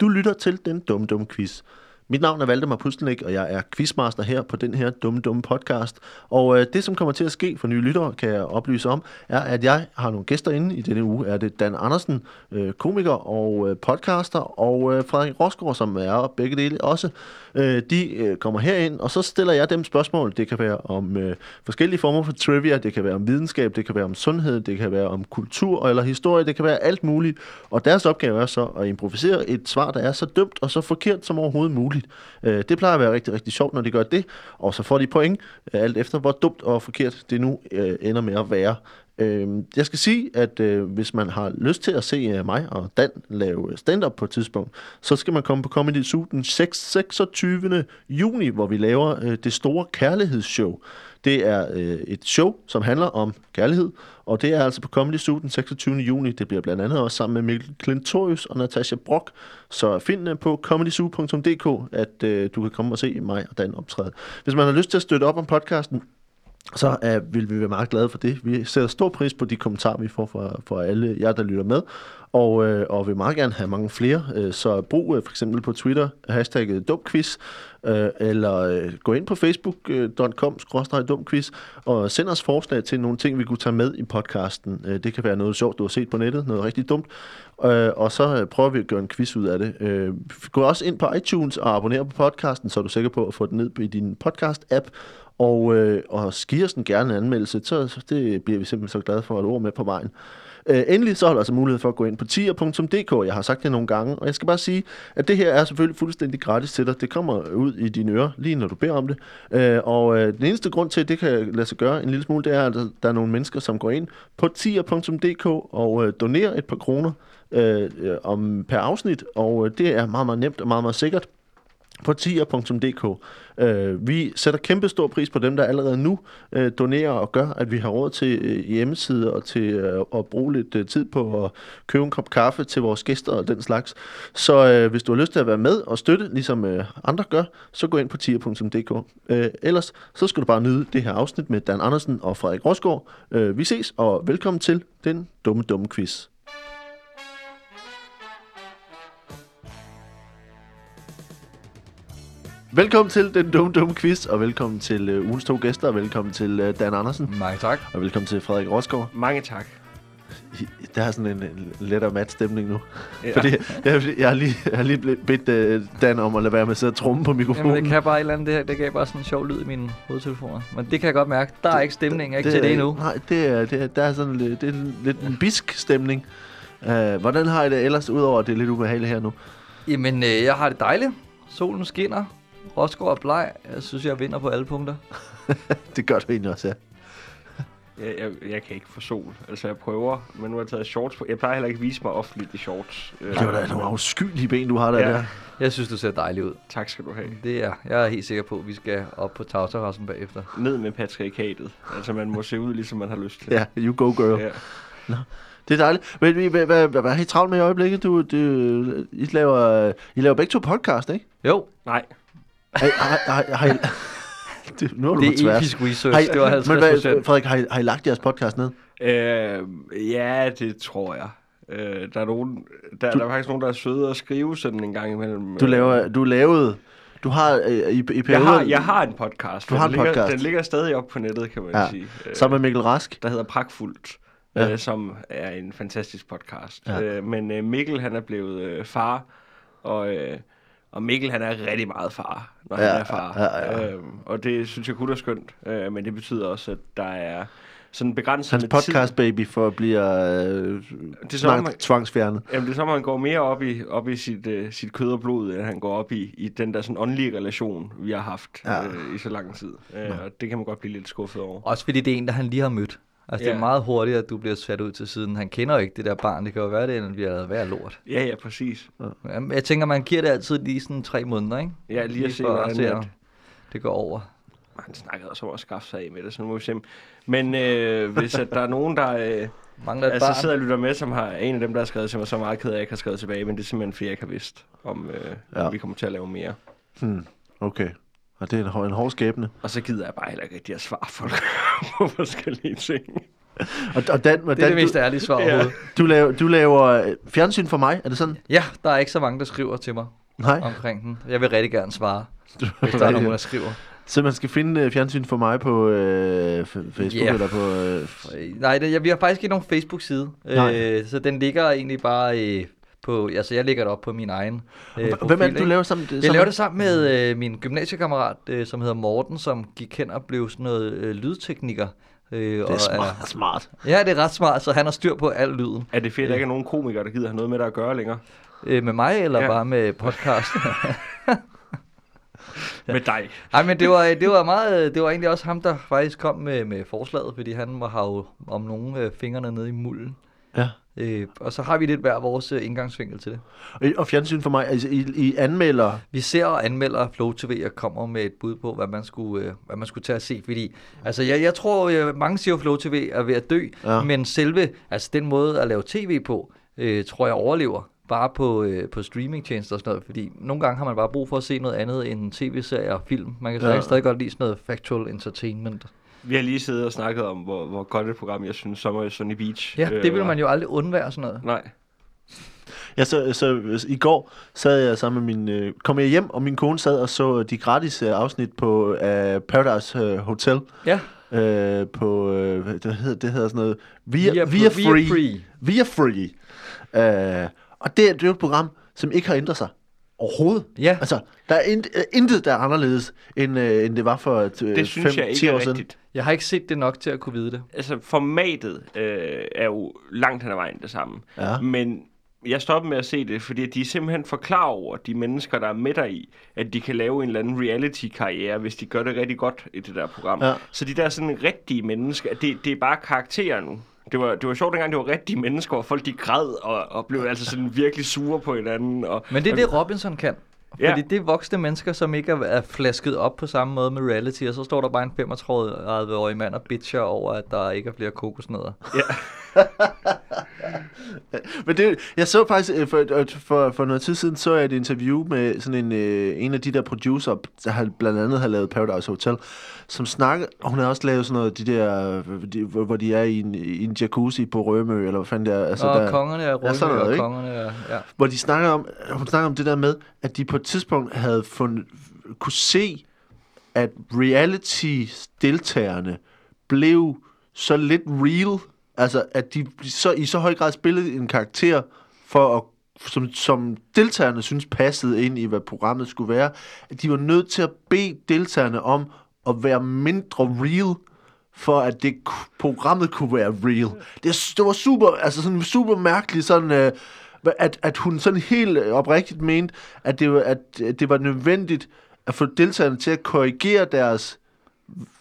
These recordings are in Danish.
Du lytter til Den Dumme Dumme Quiz. Mit navn er Valdemar Pustelnik, og jeg er quizmaster her på den her dumme, dumme podcast. Og øh, det, som kommer til at ske for nye lyttere, kan jeg oplyse om, er, at jeg har nogle gæster inde i denne uge. Er det Dan Andersen, øh, komiker og øh, podcaster, og øh, Frederik Rosgaard, som er begge dele også. Øh, de øh, kommer herind, og så stiller jeg dem spørgsmål. Det kan være om øh, forskellige former for trivia, det kan være om videnskab, det kan være om sundhed, det kan være om kultur eller historie, det kan være alt muligt. Og deres opgave er så at improvisere et svar, der er så dømt og så forkert som overhovedet muligt. Øh, det plejer at være rigtig, rigtig sjovt, når de gør det, og så får de point, øh, alt efter hvor dumt og forkert det nu øh, ender med at være. Øh, jeg skal sige, at øh, hvis man har lyst til at se øh, mig og Dan lave øh, stand-up på et tidspunkt, så skal man komme på Comedy Zoo den 6, 26. juni, hvor vi laver øh, det store kærlighedsshow. Det er øh, et show, som handler om kærlighed, og det er altså på Comedy Zoo den 26. juni. Det bliver blandt andet også sammen med Mikkel Klintorius og Natasha Brock. Så find øh, på comedyzoo.dk, at øh, du kan komme og se mig og Dan optræde. Hvis man har lyst til at støtte op om podcasten, så uh, vil vi være meget glade for det. Vi sætter stor pris på de kommentarer, vi får fra, fra alle jer, der lytter med, og, uh, og vil meget gerne have mange flere. Uh, så brug uh, for eksempel på Twitter hashtagget dumquiz, Øh, eller øh, gå ind på facebook.com dumquiz, og send os forslag til nogle ting, vi kunne tage med i podcasten. Øh, det kan være noget sjovt, du har set på nettet, noget rigtig dumt, og så prøver vi at gøre en quiz ud af det. Gå også ind på iTunes og abonner på podcasten, så er du sikker på at få den ned i din podcast-app, og, øh, og giver os den gerne en anmeldelse, så, så det bliver vi simpelthen så glade for at ord med på vejen. Øh, endelig så har du altså mulighed for at gå ind på tier.dk. Jeg har sagt det nogle gange, og jeg skal bare sige, at det her er selvfølgelig fuldstændig gratis til dig. Det kommer ud i dine ører, lige når du beder om det. Øh, og øh, den eneste grund til, at det kan lade sig gøre en lille smule, det er, at der er nogle mennesker, som går ind på tier.dk og øh, donerer et par kroner øh, øh, om per afsnit, og øh, det er meget, meget nemt og meget, meget sikkert på tier.dk. Øh, vi sætter kæmpe stor pris på dem, der allerede nu øh, donerer og gør, at vi har råd til øh, hjemmesider og til øh, at bruge lidt øh, tid på at købe en kop kaffe til vores gæster og den slags. Så øh, hvis du har lyst til at være med og støtte, ligesom øh, andre gør, så gå ind på tier.dk. Øh, ellers så skal du bare nyde det her afsnit med Dan Andersen og Frederik Rosgaard. Øh, vi ses, og velkommen til den dumme, dumme quiz. Velkommen til den dumme, dumme quiz, og velkommen til uh, ugens to gæster, og velkommen til uh, Dan Andersen, Mange tak. og velkommen til Frederik Rosgaard. Mange tak. I- Der er sådan en, en let og mat stemning nu. Ja. Fordi jeg, jeg, har lige, jeg har lige ble- bedt uh, Dan om at lade være med at sidde og tromme på mikrofonen. Jamen, det kan bare et eller andet. Det, her, det gav bare sådan en sjov lyd i mine hovedtelefoner. Men det kan jeg godt mærke. Der er ikke stemning. Ikke til det endnu. Nej, det er, det er, der er sådan lidt, det er lidt en bisk stemning. Uh, hvordan har I det ellers, udover at det er lidt ubehageligt her nu? Jamen, øh, jeg har det dejligt. Solen skinner. Rosgaard er bleg. Jeg synes, jeg vinder på alle punkter. Det gør du egentlig også, ja. Jeg, jeg, jeg kan ikke få sol. Altså, jeg prøver, men nu har jeg taget shorts på. Jeg plejer heller ikke at vise mig offentligt i shorts. Øh, Det var da nogle afskyelige ben, du har der. Ja. der. Jeg synes, du ser dejlig ud. Tak skal du have. Det er jeg er helt sikker på, at vi skal op på tagterrassen bagefter. Ned med patriarkatet. Altså, man må se ud, ligesom man har lyst til. Ja, you go girl. ja. Det er dejligt. Men hvad, hvad, hvad, hvad har I travlt med i øjeblikket? Du, du, I, laver, I laver begge to podcast, ikke? Jo, Nej, Har, har, har, har I, det, nu er du det er tværs. episk research. Har I, det var 50 men hvad. Frederik, har I, har I lagt jeres podcast ned? øh, ja, det tror jeg. Øh, der, er nogen, der, Du- der er faktisk nogen, der er søde at skrive sådan en gang imellem. Du, laver, du lavede... Du har øh, i, i perioder... Jeg har, jeg har en podcast. Du har den en ligger, podcast. Den ligger stadig op på nettet, kan man Ja. sige. Øh, Sammen med Mikkel Rask. der hedder Pragtfuldt, Ja. øh, som er en fantastisk podcast. Ja. Øh, men øh, Mikkel, han er blevet øh, far, og, øh, og Mikkel, han er rigtig meget far, når Ja, han er far. ja, ja. Øh, og det synes jeg kun er skønt, øh, men det betyder også, at der er sådan begrænset Hans med podcast baby for at blive øh, er som snart man- tvangsfjernet. Jamen, det er som om, han går mere op i, op i sit, øh, sit kød og blod, end han går op i, i den der sådan åndelige relation, vi har haft Ja. ja. øh, i så lang tid. Øh, og det kan man godt blive lidt skuffet over. Også fordi det er en, der han lige har mødt. Altså, det er Ja. meget hurtigt, at du bliver sat ud til siden. Han kender jo ikke det der barn. Det kan jo være, det er ved at være lort. Ja, ja, præcis. Jamen, Jeg tænker, man giver det altid lige sådan tre måneder, ikke? Ja, lige at se, for hvordan se, det- om det går over. Han snakkede også om at skaffe sig af med det, så nu må vi se. Men øh, hvis at der er nogen, der øh, Mangler et altså, barn. sidder og lytter med, som har en af dem, der har skrevet til mig, så meget ked af, at jeg ikke har skrevet tilbage, men det er simpelthen fordi, jeg ikke har vidst, om, øh, Ja. ja. om vi kommer til at lave mere. Hmm, okay. Og det er en, en hård skæbne. Og så gider jeg bare heller ikke rigtig at svare folk på forskellige ting. Og, og Dan, Det er Dan, det mest ærlige svar overhovedet. du, laver, du laver øh, fjernsyn for mig, er det sådan? Ja, der er ikke så mange, der skriver til mig Nej. omkring den. Jeg vil rigtig gerne svare, hvis der er nogen, der skriver. Så man skal finde øh, fjernsyn for mig på øh, Facebook Ja. eller på... Øh, Nej, det, jeg, vi har faktisk ikke nogen Facebook-side, øh, så den ligger egentlig bare øh, på, altså jeg lægger det op på min egen øh, Hvem er det, du ikke? laver sammen? Jeg laver det sammen med øh, min gymnasiekammerat, øh, som hedder Morten, som gik hen og blev sådan noget øh, lydtekniker. Øh, Det er smart. smart. ja, det er ret smart, så han har styr på al lyden. Er det fedt, at der ikke er nogen komikere, der gider have noget med dig at gøre længere? Øh, med mig, eller Ja. ja. bare med podcast? Med dig. Nej, men det var, det var meget, det var egentlig også ham, der faktisk kom med, med forslaget, fordi han var har jo om nogen øh, fingrene nede i mulden. Ja. Øh, og så har vi lidt hver vores øh, indgangsvinkel til det. Og- Og fjernsyn for mig, altså I, I anmelder... Vi ser og anmelder Flow TV og kommer med et bud på, hvad man skulle, øh, hvad man skulle tage at se. Fordi, altså, jeg, jeg tror, øh, mange siger, at Flow TV er ved at dø, Ja. men selve, altså den måde at lave tv på, øh, tror jeg overlever bare på, øh, på streamingtjenester og sådan noget, fordi nogle gange har man bare brug for at se noget andet end tv-serier og film. Man kan ja. stadig godt lide sådan noget factual entertainment. Vi har lige siddet og snakket om, hvor, hvor godt et program, jeg synes, Sommer i Sunny Beach. Ja, øh, det vil var. man jo aldrig undvære sådan noget. Nej. Ja, så, så i går sad jeg sammen med min... Øh, kom jeg hjem, og min kone sad og så de gratis øh, afsnit på øh, Paradise øh, Hotel. Ja, Øh, på... Øh, det hedder, det hedder sådan noget... Via, Via- via, via free. free. Via free. Øh, og det, er- det er jo et program, som ikke har ændret sig. Overhovedet. Ja. Altså, der er int, øh, intet, der er anderledes, end, øh, end det var for øh, Det synes jeg ikke år er siden. rigtigt. Jeg har ikke set det nok til at kunne vide det. Altså, formatet øh, er jo langt hen ad vejen det samme. Ja. Men jeg stoppede med at se det, fordi de er simpelthen forklarer over, de mennesker, der er med dig i, at de kan lave en eller anden reality-karriere, hvis de gør det rigtig godt i det der program. Ja. Så de der sådan rigtige mennesker, det, det er bare karakterer nu. Det var, det var sjovt dengang, det var rigtige mennesker, hvor folk de græd og, og blev altså sådan virkelig sure på hinanden. Og, Men det er det, Robinson kan. Ja. Fordi det er voksne mennesker, som ikke er, flasket op på samme måde med reality, og så står der bare en 35-årig mand og bitcher over, at der ikke er flere kokosnødder. Men det, jeg så faktisk, øh, for, øh, for, for noget tid siden, så jeg et interview med sådan en, øh, en af de der producer, der har, blandt andet har lavet Paradise Hotel, som snakker, og hun har også lavet sådan noget, de der, de, hvor de er i en, i en jacuzzi på Rømø, eller hvad fanden det er. Altså, og der, kongerne er Ja, sådan røde, noget, og ikke? kongerne er... Ja. hvor de snakker om, hun snakker om det der med, at de på et tidspunkt havde fundet, kunne se, at reality-deltagerne blev så lidt real, altså at de så, i så høj grad spillede en karakter, for at, som, som deltagerne synes passede ind i, hvad programmet skulle være, at de var nødt til at bede deltagerne om at være mindre real, for at det programmet kunne være real. Det, det var super, altså sådan super mærkeligt, sådan, øh, at, at hun sådan helt oprigtigt mente, at det, var, at det var nødvendigt at få deltagerne til at korrigere deres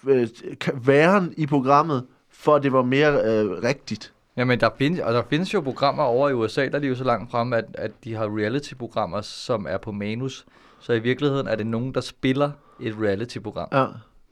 øh, væren i programmet, for at det var mere øh, rigtigt. Jamen, der findes, og der findes jo programmer over i USA, der er de jo så langt frem, at, at de har reality-programmer, som er på manus. Så i virkeligheden er det nogen, der spiller et reality-program. Ja.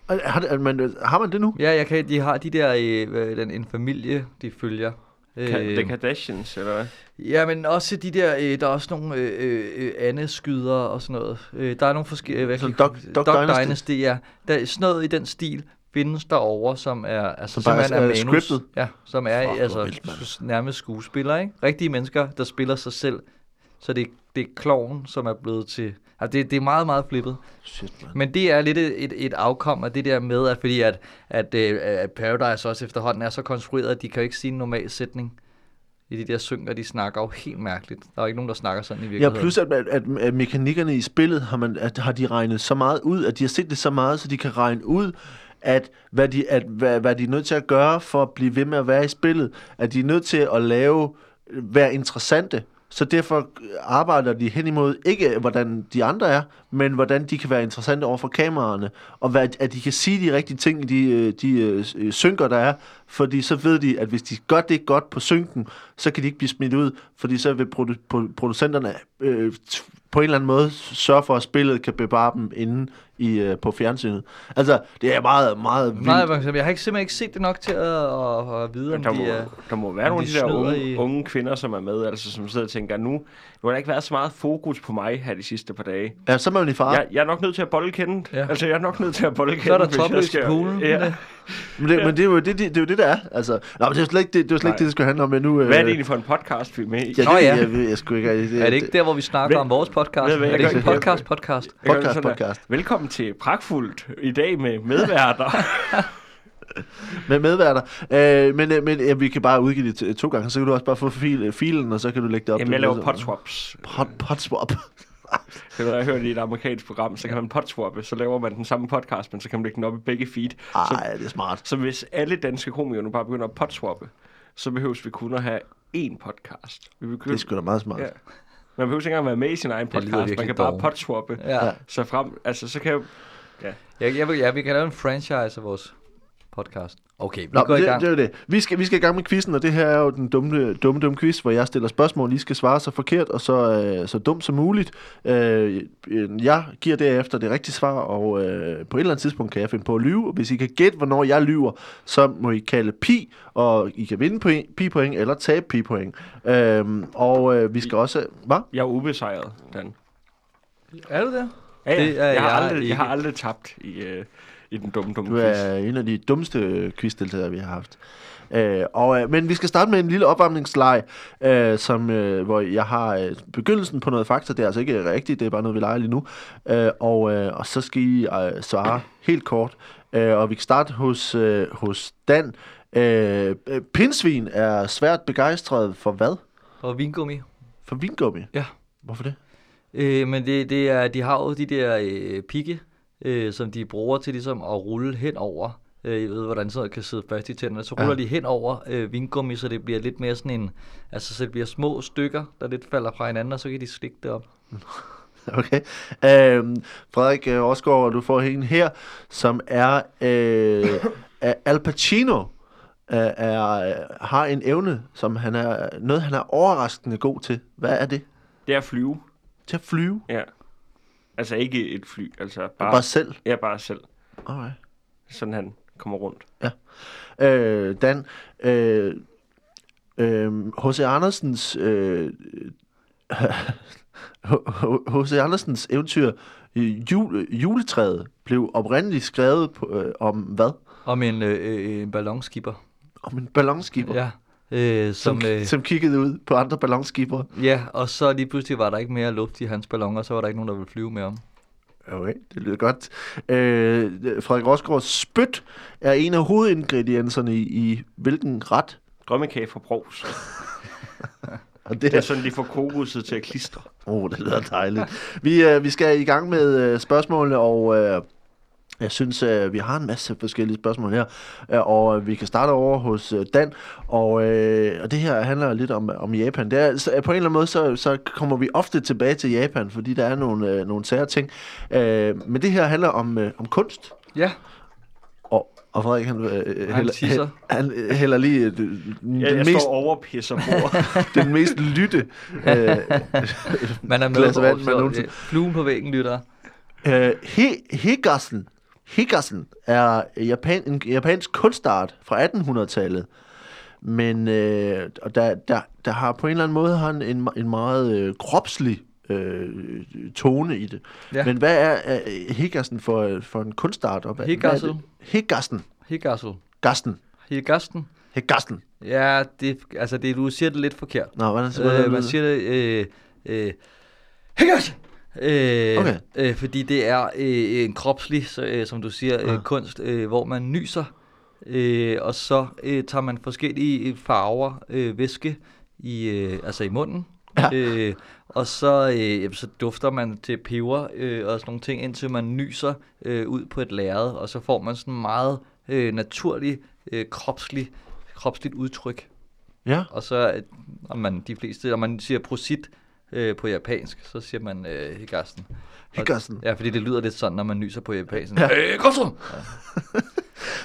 Og Har, det, man, har man det nu? Ja, jeg kan, de har de der, øh, den, en familie, de følger. Øh, The Kardashians, eller hvad? Ja, men også de der, øh, der er også nogle øh, øh, andet skyder og sådan noget. Øh, der er nogle forskellige, hvad Så kan- Duck- Duck Dynasty? Dynasty, ja. Der er sådan noget i den stil findes derovre, som er, altså, Som simpelthen er manus. scriptet? Ja, som er Fuck, altså vildt, nærmest skuespillere, ikke? Rigtige mennesker, der spiller sig selv. Så det, det er kloven, som er blevet til... Altså, det, det er meget, meget flippet. Shit, man. Men det er lidt et, et, et afkom af det der med, at fordi at, at, øh, at Paradise også efterhånden er så konstrueret, at de kan jo ikke sige en normal sætning. I de der synger, de snakker jo helt mærkeligt. Der er ikke nogen, der snakker sådan i Ja, virkeligheden. plus at, at, at, at mekanikkerne i spillet har, man, at, har de regnet så meget ud, at de har set det så meget, så de kan regne ud, at hvad de, at, hvad, hvad de er nødt til at gøre for at blive ved med at være i spillet, at de er nødt til at lave, øh, være interessante. Så derfor øh, arbejder de hen imod, ikke hvordan de andre er, men hvordan de kan være interessante over for kameraerne, og hvad, at de kan sige de rigtige ting i de, øh, de synker, der er, fordi så ved de, at hvis de gør det godt på synken, så kan de ikke blive smidt ud, fordi så vil produ- producenterne øh, på en eller anden måde sørge for, at spillet kan bevare dem inden i, øh, på fjernsynet. Altså, det er meget, meget vildt. Nej, men jeg har ikke, simpelthen ikke set det nok til at, at, at vide, om Der må, de er... der må være nogle af de de der snyder unge, i- unge kvinder, som er med, altså som sidder og tænker, nu, nu har der ikke været så meget fokus på mig her de sidste par dage. Ja, så er man i fare. Jeg, jeg er nok nødt til at bolle kendt. Ja. Altså, jeg er nok nødt til at bolle kendt. Så er der jeg topløs i poolen. Ja. Men, det, men det, er jo det, det, det, er jo det, der er. Altså, nå, men det er jo slet ikke det, det, er slet ikke Nej. det, det skal handle om. Men nu, øh, Hvad er det egentlig for en podcast, vi er med i? Ja, Nå det, ja. Jeg, jeg, jeg, skulle ikke, det, Er det ikke der, hvor vi snakker Vel- om vores podcast? Ved du hvad, Er jeg det ikke podcast, podcast? Jeg Podcast, podcast. Velkommen til Pragtfuldt i dag med medværter. med medværter. Øh, men øh, men ja, vi kan bare udgive det to gange, så kan du også bare få fil, filen, og så kan du lægge det op. Jamen, jeg laver podswaps. Pot, potswap. Det har jeg hørt i et amerikansk program, så kan man podswappe, så laver man den samme podcast, men så kan man lægge den op i begge feed. Så, Ej, det er smart. så hvis alle danske komikere nu bare begynder at podswappe, så behøves vi kun at have én podcast. Vi Det begynder, er sgu da meget smart. ja. Man behøver ikke engang være med i sin egen Det podcast. Man kan bare podswappe. Ja. Ja. Så frem, altså så kan jeg, Jeg, jeg, vil- ja, vi kan lave en franchise af vores podcast. Okay, vi Nå, går i det, gang. det er jo det. Vi skal, vi skal i gang med quizzen, og det her er jo den dumme, dumme, dumme quiz, hvor jeg stiller spørgsmål, I skal svare så forkert og så, øh, så dumt som muligt. Øh, jeg giver derefter det rigtige svar, og øh, på et eller andet tidspunkt kan jeg finde på at lyve. Og hvis I kan gætte, hvornår jeg lyver, så må I kalde pi, og I kan vinde point, pi-point eller tabe pi-point. Øh, og øh, vi skal også... Hvad? jeg er ubesejret, Dan. Er du der? Ja, ja. Det er jeg, har jeg aldrig, jeg har aldrig tabt i, øh, i den dumme, dumme Du quiz. er en af de dummeste quizdeltagere, vi har haft. Øh, og, øh, men vi skal starte med en lille opvarmningsleg, øh, som, øh, hvor jeg har øh, begyndelsen på noget fakta. Det er altså ikke rigtigt, det er bare noget, vi leger lige nu. Øh, og, øh, og så skal I øh, svare helt kort. Øh, og vi kan starte hos, øh, hos Dan. Øh, øh, pindsvin er svært begejstret for hvad? Og vingummi. For vingummi? Ja. Hvorfor det? Øh, men det, det er, de har jo de der øh, pigge, øh, som de bruger til ligesom at rulle hen over. Øh, jeg ved, hvordan sådan noget kan sidde fast i tænderne. Så ruller Ja. de hen over øh, vingummi, så det bliver lidt mere sådan en... Altså, så det bliver små stykker, der lidt falder fra hinanden, og så kan de slikke det op. Okay. Øhm, Frederik øh, Rosgaard, du får en her, som er øh, er Al Pacino øh, er, øh, har en evne, som han er noget, han er overraskende god til. Hvad er det? Det er at flyve. Til at flyve? Ja. Altså ikke et fly, altså Bare, bare, bare selv? ja, bare selv. Alright. Sådan han kommer rundt. Øh, Dan, øh, øh, H.C. Andersens øh, H.C. Andersens eventyr øh, jule, Juletræet blev oprindeligt skrevet på, øh, om hvad? Om en, øh, øh, en ballonskipper. Om en ballonskipper, Ja. Øh, som, som, øh, som kiggede ud på andre ballonskipper. ja, og så lige pludselig var der ikke mere luft i hans balloner, og så var der ikke nogen, der ville flyve med ham. Okay, det lyder godt. Øh, Frederik Rosgaards spyt er en af hovedingredienserne i, i hvilken ret? Drømmekage fra Brovs. Og det Det er er sådan, de får kokoset til at klistre. Åh, oh, det lyder dejligt. Vi, øh, vi skal i gang med øh, spørgsmålene, og øh, jeg synes, øh, vi har en masse forskellige spørgsmål her, øh, og øh, vi kan starte over hos Dan, og, øh, og det her handler lidt om, om Japan. Det er, så, på en eller anden måde, så, så kommer vi ofte tilbage til Japan, fordi der er nogle, øh, nogle sære ting. Øh, men det her handler om, øh, om kunst, Ja, og, og Frederik, han, øh, Han hælder, tisser. han øh, hælder lige øh, den, Ja, jeg mest, står over og pisser bord. den mest lytte øh, man er med Glas på vand, man nogensinde- øh, Fluen på væggen lytter. Øh, he, Higassen, Higassen er japan, en japansk kunstart fra 1800-tallet. Men øh, og der, der, der har på en eller anden måde har en, en, meget øh, kropslig øh, tone i det. Ja. Men hvad er, er Higassen for, for en kunstart? Og hvad, Higassen? hvad det? Higassen. Higassel. Gassen. Higasten. Higassen. Ja, det, altså det, du siger det lidt forkert. Nå, hvordan, hvordan Øh, man siger det... Øh, øh, Higassen! Øh, Okay. øh, fordi det er øh, en kropslig, så, øh, som du siger, øh, Ja. kunst, øh, hvor man nyser, øh, og så øh, tager man forskellige farver, øh, væske, i, øh, altså i munden, Ja. øh, og så, øh, så dufter man til peber øh, og sådan nogle ting, indtil man nyser øh, ud på et lærred, og så får man sådan meget øh, naturlig, øh, kropslig, kropsligt udtryk. Ja, Og så, øh, om man de fleste, når man siger prosit øh, på japansk, så siger man øh, higasten. Og- Higassen. Ja, fordi det lyder lidt sådan, når man nyser på japansk. Ja. Ja. Øh, Gottsum!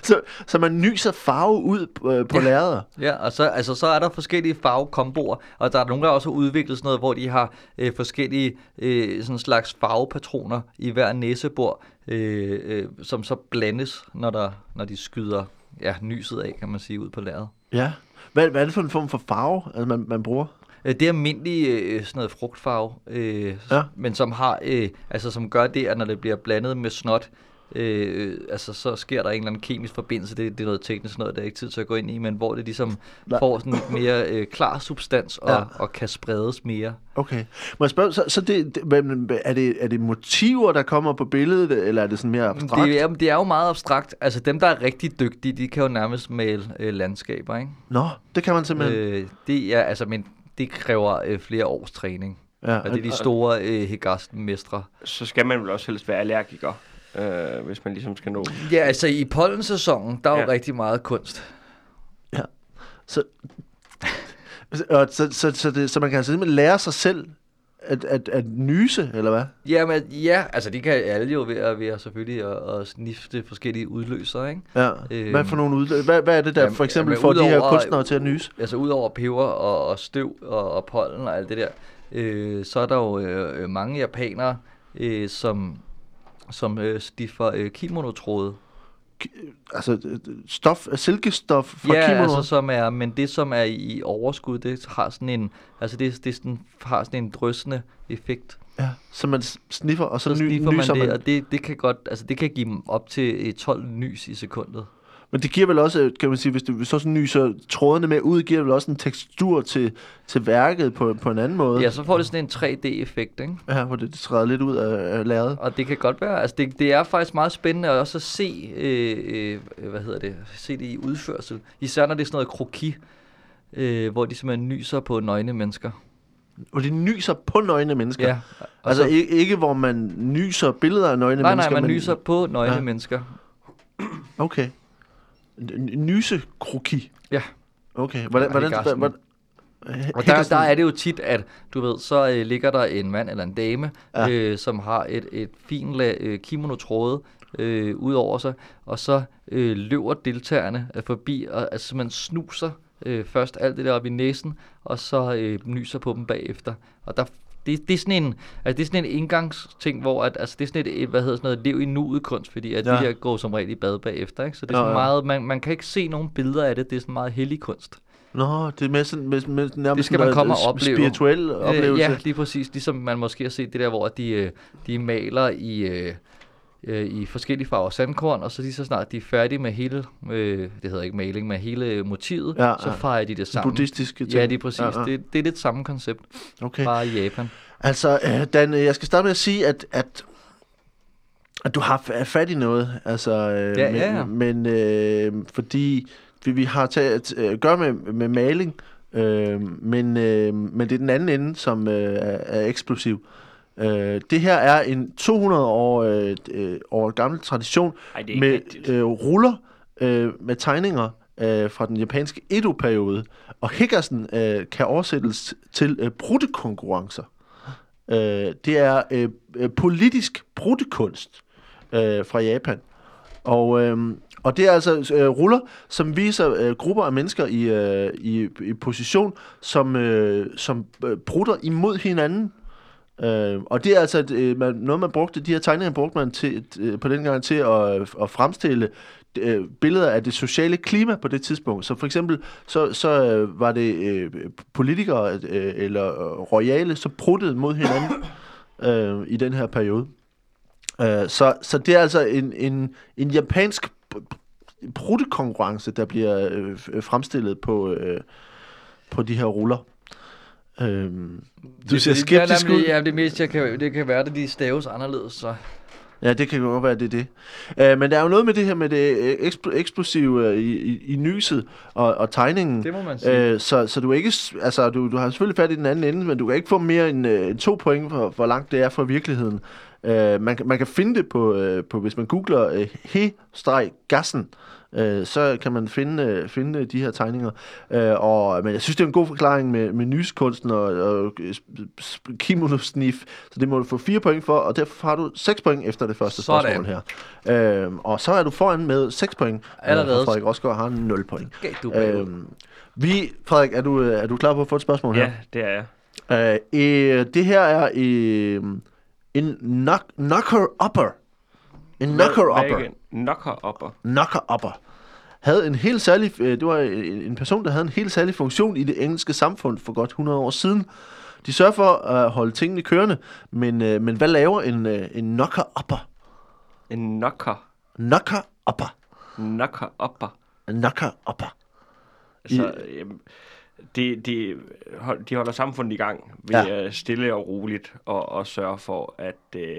så, så man nyser farve ud på, øh, på Ja. lærredet. Ja, og så, altså, så er der forskellige farvekomboer, og der er nogen, der også har udviklet sådan noget, hvor de har øh, forskellige øh, sådan slags farvepatroner i hver næsebor, øh, øh, som så blandes, når, der, når de skyder ja, nyset af, kan man sige, ud på lærredet. Ja. Hvad, hvad er det for en form for farve, altså man, man bruger? Øh, Det er almindelig øh, sådan noget frugtfarve, øh, Ja. men som har, øh, altså som gør det, at når det bliver blandet med snot, øh, altså så sker der en eller anden kemisk forbindelse, det, det er noget teknisk noget, der er ikke tid til at gå ind i, men hvor det ligesom Nej. får sådan lidt mere øh, klar substans og, Ja. og kan spredes mere. Okay. Må jeg spørge, så, så det, det, er, det, er det motiver, der kommer på billedet, eller er det sådan mere abstrakt? Det er, det er jo meget abstrakt. Altså dem, der er rigtig dygtige, de kan jo nærmest male øh, landskaber, ikke? Nå, det kan man simpelthen. Øh, det er, altså, men det kræver øh, flere års træning. ja, Og det er de store øh, Hegasten-mestre. Så skal man vel også helst være allergiker, øh, hvis man ligesom skal nå. Ja, altså i pollensæsonen, der er jo Ja. rigtig meget kunst. Så, og, så, så, så, det, så man kan altså simpelthen lære sig selv at, at, at nyse, eller hvad? Jamen, ja, altså det kan alle jo at, ved at selvfølgelig at, at snifte forskellige udløsere, ikke? Ja. Øhm, hvad for nogle udløb? Hvad, hvad er det der jamen, for eksempel jamen, får de her kunstnere til at nyse? Altså udover peber og, og støv og, og pollen og alt det der, øh, så er der jo øh, mange japanere, øh, som, som øh, stiffer øh, kimonotråde. Altså øh, stof, silkestof fra ja, kimono? altså som er, men det som er i overskud, det har sådan en, altså det, det sådan, har sådan en drøsende effekt. ja, så man sniffer, og så, Så ny, sniffer man det, man. og det, det kan godt, altså det kan give dem op til øh, 12 nys i sekundet. Men det giver vel også, kan man sige, hvis du så sådan nyser trådene med ud, giver det vel også en tekstur til, til værket på, på en anden måde? Ja, så får det sådan en 3D-effekt, ikke? Ja, hvor det træder lidt ud af, af lærredet. Og det kan godt være, altså det, det er faktisk meget spændende at også se, øh, øh, hvad hedder det, se det i udførsel. Især når det er sådan noget kroki, øh, hvor de simpelthen nyser på nøgne mennesker. Og de nyser på nøgne mennesker? Ja, Altså så, ikke, ikke hvor man nyser billeder af nøgne nej, mennesker? nej, man men- nyser på nøgne ja. mennesker. Okay. Nysekroki? Ja. Okay. Hvordan, hvordan, Hegarsten. hvordan, Og der, der er det jo tit, at du ved, så øh, ligger der en mand eller en dame, Ja. ja. øh, som har et, et fint lag øh, kimono-tråde øh, ud over sig, og så øh, løber deltagerne øh, forbi, og altså man snuser øh, først alt det der op i næsen, og så øh, nyser på dem bagefter. Og der, det, det, er sådan en, altså det er sådan en indgangsting, hvor at, altså det er sådan et, hvad hedder sådan noget, lev i nuet kunst, fordi at Ja. ja. de der går som regel i bad bagefter, ikke? Så det er Ja, sådan ja. meget, man, man kan ikke se nogen billeder af det, det er sådan meget hellig kunst. Nå, det er med sådan, med, med nærmest Det skal man komme og opleve. Spirituel oplevelse. Øh, ja, lige præcis. Ligesom man måske har set det der, hvor de, øh, de maler i, øh, i forskellige farver sandkorn, og så lige så snart de er færdige med hele, øh, det hedder ikke maling, med hele motivet, Ja, ja, så ja. fejrer de det sammen. Buddhistiske ting. Ja, det er præcis. Ja, Ja. Det, det er lidt samme koncept, Okay. bare i Japan. Altså, øh, Dan, øh, jeg skal starte med at sige, at, at, at du har fat i noget. Altså, øh, Ja, men, ja, ja. men øh, fordi vi, vi har taget øh, gør med, med maling, øh, men, øh, men det er den anden ende, som øh, er, er eksplosiv. Øh, det her er en 200 år, øh, øh, år gammel tradition Ej, med rigtigt. øh, ruller øh, med tegninger øh, fra den japanske Edo-periode. Og Higgersen øh, kan oversættes til øh, brudtekonkurrencer. Øh, det er øh, øh, politisk brudtekunst øh, fra Japan. Og, øh, og det er altså øh, ruller, som viser øh, grupper af mennesker i, øh, i, i position, som, øh, som øh, brutter imod hinanden. Øh, og det er altså et, øh, man, noget, man brugte, de her tegninger brugte man til, øh, på den gang til at, at fremstille øh, billeder af det sociale klima på det tidspunkt. Så for eksempel, så, så øh, var det øh, politikere øh, eller øh, royale, så pruttede mod hinanden øh, i den her periode. Øh, så, så det er altså en, en, en japansk pruttekonkurrence, der bliver øh, fremstillet på, øh, på de her ruller. Øhm, du ser skeptisk ud. Ja, det mest, jeg kan, det kan være, at de staves anderledes, så... Ja, det kan godt være, det er det. Uh, men der er jo noget med det her med det øh, ekspl- eksplosive uh, i, i, i nyset og, og tegningen. Det må man sige. Uh, så, så du er ikke, altså du, du har selvfølgelig fat i den anden ende, men du kan ikke få mere end uh, to point for, hvor langt det er fra virkeligheden. Øh, man, kan- man kan finde det på, øh, på hvis man googler øh, he-gassen, øh, så kan man finde, øh, finde de her tegninger. Øh, og, men jeg synes, det er en god forklaring med, med nyskunsten og, og kimonosnif, så det må du få fire point for, og derfor har du 6 point efter det første Sådan. spørgsmål her. Øh, og så er du foran med 6 point. Øh, Allerede. og Frederik Rosgaard har 0 point. Okay, du. Øh, vi, Frederik, er du, øh, er du klar på at få et spørgsmål her? Ja, det er jeg. Uh, øh, det her er øh, en knock, knocker-upper. En knocker-upper. Knocker-upper. Knocker-upper. Havde en helt særlig, øh, det var en, en person, der havde en helt særlig funktion i det engelske samfund for godt 100 år siden. De sørger for at holde tingene kørende, men, øh, men hvad laver en, øh, en knocker-upper? En knocker. Knocker-upper. Knocker-upper. Knocker-upper. Altså, jamen, det, hold- de holder samfundet i gang ved ja. stille og roligt og, og sørge for, at, øh,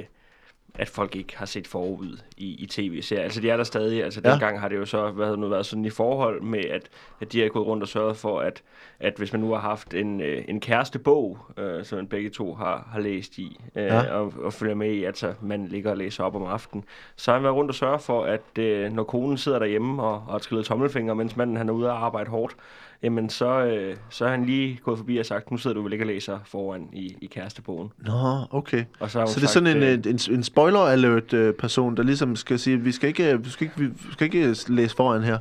at folk ikke har set forud i, i tv-serier. Altså, de er der stadig. Altså, Ja. dengang har det jo så været, nu været sådan i forhold med, at, at de har gået rundt og sørget for, at, at hvis man nu har haft en, øh, en kærestebog, øh, som man begge to har, har læst i, øh, Ja. og, og følger med i, altså man ligger og læser op om aftenen, så har han været rundt og sørge for, at øh, når konen sidder derhjemme og, og har trillet tommelfinger, mens manden han er ude og arbejde hårdt, jamen så, øh, så er han lige gået forbi og sagt, nu sidder du vel ikke og læser foran i, i kærestebogen. Nå, okay. Og så, Så det er sådan en, øh, en, en, en spoiler alert øh, person, der ligesom skal sige, vi skal ikke, vi skal ikke, vi skal ikke læse foran her.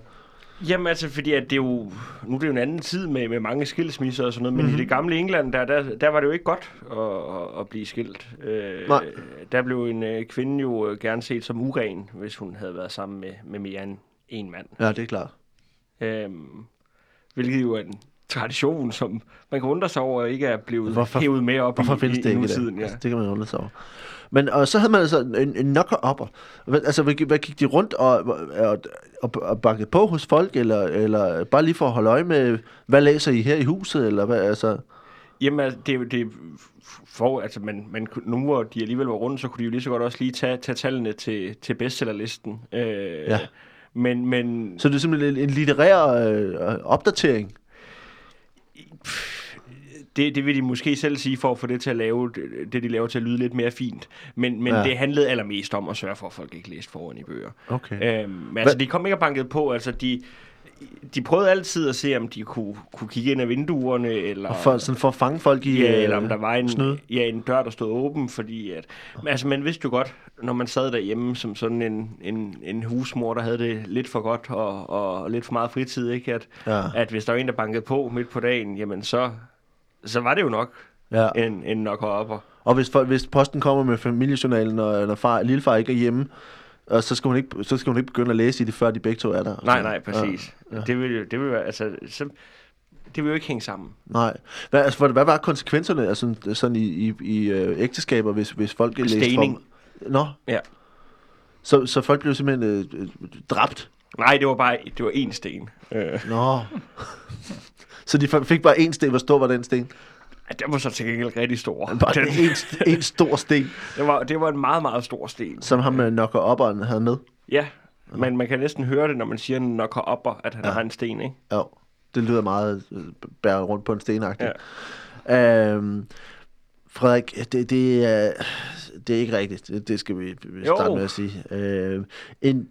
Jamen altså, fordi at det er jo, nu er det jo en anden tid med, med mange skilsmisser og sådan noget, men Mhm. mm-hmm. i det gamle England, der, der, der var det jo ikke godt at, at, blive skilt. Øh, Nej. Der blev en øh, kvinde jo øh, gerne set som uren, hvis hun havde været sammen med, med mere end en mand. Ja, det er klart. Øhm, hvilket jo er en tradition, som man kan undre sig over, ikke er blevet Hvorfor- hævet med op Hvorfor i, findes det i ikke i nutiden. dag? Ja. Altså, det kan man undre sig over. Men og så havde man altså en, en knocker-upper. Hvad, altså, hvad, hvad gik de rundt og, og, og, og bakkede på hos folk, eller, eller bare lige for at holde øje med, hvad læser I her i huset, eller hvad, altså... Jamen, altså, det, det for, altså, man, man, nu hvor de alligevel var rundt, så kunne de jo lige så godt også lige tage, tage tallene til, til bestsellerlisten. Øh, Ja. Men, men Så det er simpelthen en, litterær øh, opdatering. det, det vil de måske selv sige for at få det til at lave, det, de laver til at lyde lidt mere fint. Men, men Ja. det handlede allermest om at sørge for, at folk ikke læste foran i bøger. Okay. Øhm, men altså, de kom ikke og bankede på. Altså, de, de prøvede altid at se, om de kunne, kunne kigge ind ad vinduerne, eller... Og for, sådan for at fange folk i Ja, øh, eller om der var en, snyd. ja, en dør, der stod åben, fordi at... Men altså, man vidste jo godt, når man sad derhjemme som sådan en, en, en husmor, der havde det lidt for godt og, og lidt for meget fritid, ikke? At, Ja. at hvis der var en, der bankede på midt på dagen, jamen så, så var det jo nok Ja. en, en nok op. Og hvis, folk, hvis posten kommer med familiejournalen, og når far, lillefar ikke er hjemme, og så skal, hun ikke, så skal hun ikke begynde at læse i det, før de begge to er der. Nej, nej, præcis. Ja. Ja. Det vil jo, det vil være, altså, så, det vil jo ikke hænge sammen. Nej. Hvad, altså, hvad, hvad var konsekvenserne altså, sådan i, i, i øh, ægteskaber, hvis, hvis folk læste Stening. Nå, Ja. så, så folk blev simpelthen øh, øh, dræbt? Nej, det var bare, det var én sten. Øh, Nå. så de fik bare én sten. Hvor stor var den sten? Den var så til gengæld rigtig stor. Bare Den, en, en stor sten, det, var, det var en meget, meget stor sten. som ham med knocker upperen havde med. Ja, men man kan næsten høre det, når man siger knocker upper, at han Ja. har en sten, ikke? Ja, det lyder meget øh, bære rundt på en stenagtig. Ja. Øhm, Frederik, det, det, er, det er ikke rigtigt. Det, skal vi vi Jo. starte med at sige. Øhm, en,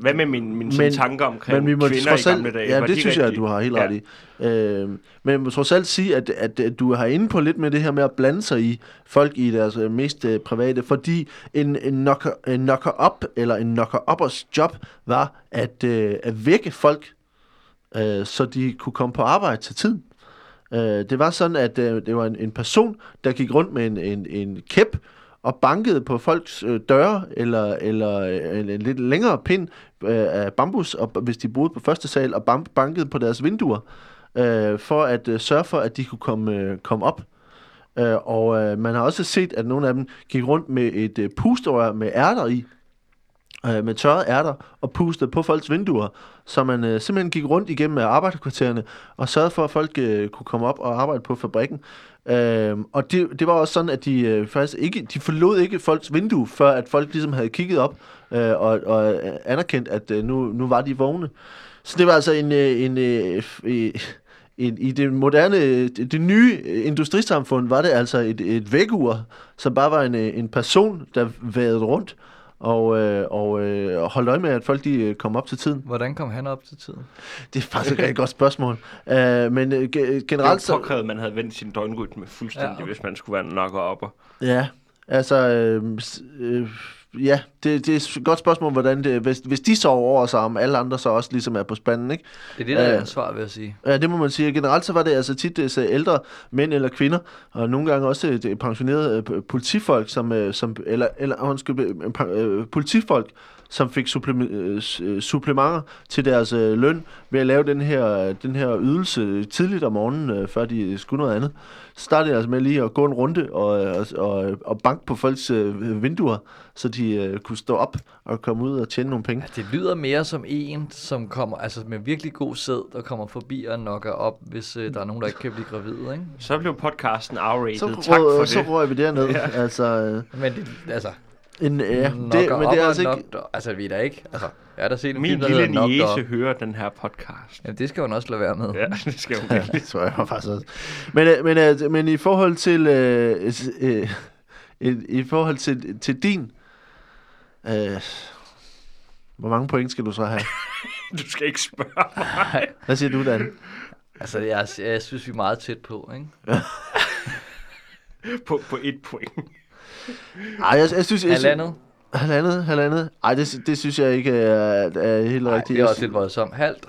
Hvad med min, mine Men- tanker omkring men vi må kvinder trods i alt, gamle dage? ja, det de synes jeg, at rigtige? du har helt Ja. ret i. Øhm, men jeg må trods alt sige, at, at, at du har inde på lidt med det her med at blande sig i folk i deres øh, mest øh, private, fordi en, en, knocker, en knocker-up eller en knocker-uppers job var at, øh, at vække folk, øh, så de kunne komme på arbejde til tiden. Øh, det var sådan, at øh, det var en, en person, der gik rundt med en, en, en kæp og bankede på folks øh, døre, eller, eller øh, en, en lidt længere pind øh, af bambus, og, hvis de boede på første sal, og bam- bankede på deres vinduer, øh, for at øh, sørge for, at de kunne komme, øh, komme op. Øh, og øh, man har også set, at nogle af dem gik rundt med et øh, pusterør med ærter i, øh, med tørrede ærter, og pustede på folks vinduer, så man øh, simpelthen gik rundt igennem arbejderkvartererne, og sørgede for, at folk øh, kunne komme op og arbejde på fabrikken. Øh, og det, det var også sådan, at de øh, faktisk ikke, de forlod ikke folks vindue, før at folk ligesom havde kigget op, øh, og, og øh, anerkendt, at øh, nu, nu var de vågne. Så det var altså en, øh, en, øh, øh, i, i det moderne, det, nye industrisamfund, var det altså et, et vækkeur, som bare var en, øh, en person, der vadede rundt og, øh, og øh, holdt øje med, at folk de øh, kom op til tiden. Hvordan kom han op til tiden? Det er faktisk et rigtig godt spørgsmål. Uh, men ge- Det generelt var så... påkrævet, at man havde vendt sin døgnrytme fuldstændig, Ja, okay. hvis man skulle være nokker op. Ja, altså... Øh, øh, ja, det, det er et godt spørgsmål, hvordan det... Hvis, hvis de sover over sig, om alle andre så også ligesom er på spanden, ikke? Det er det, der er Øh, ansvar, vil jeg sige. Ja, det må man sige. Generelt så var det altså tit øh, så ældre mænd eller kvinder, og nogle gange også øh, det pensionerede øh, politifolk, som, øh, som eller, eller undskyld, øh, øh, politifolk, som fik øh, supplementer til deres øh, løn ved at lave den her, den her ydelse tidligt om morgenen, øh, før de skulle noget andet. Så startede jeg altså med lige at gå en runde og, og, og, og banke på folks øh, vinduer, så de øh, kunne stå op og komme ud og tjene nogle penge. Det lyder mere som en, som kommer, altså med virkelig god sæd, der kommer forbi og nokker op, hvis øh, der er nogen, der ikke kan blive gravide, ikke? Så blev podcasten R-rated. Så, tak røg, for så det. røg vi derned. Ja. Altså, øh, Men det, altså, en, ja, det, men det er altså ikke... knock dog. Altså, vi er da ikke, altså, jeg er der set en Min film, der lille niece hører den her podcast. Ja, det skal hun også lade være med. Ja, det skal hun Ja, virkelig. det tror jeg faktisk også. Men, øh, men, øh, men i forhold til øh, øh, i, i forhold til, til din øh, hvor mange point skal du så have? Du skal ikke spørge mig. Hvad siger du, Dan? Altså, jeg, jeg synes, vi er meget tæt på, ikke? På, på et point. Ej, jeg, jeg synes... Jeg, Halvandet. Halvandet, halvandet. Ej, det, det synes jeg ikke er, er helt Nej, rigtigt. det er også lidt voldsomt. Halvt.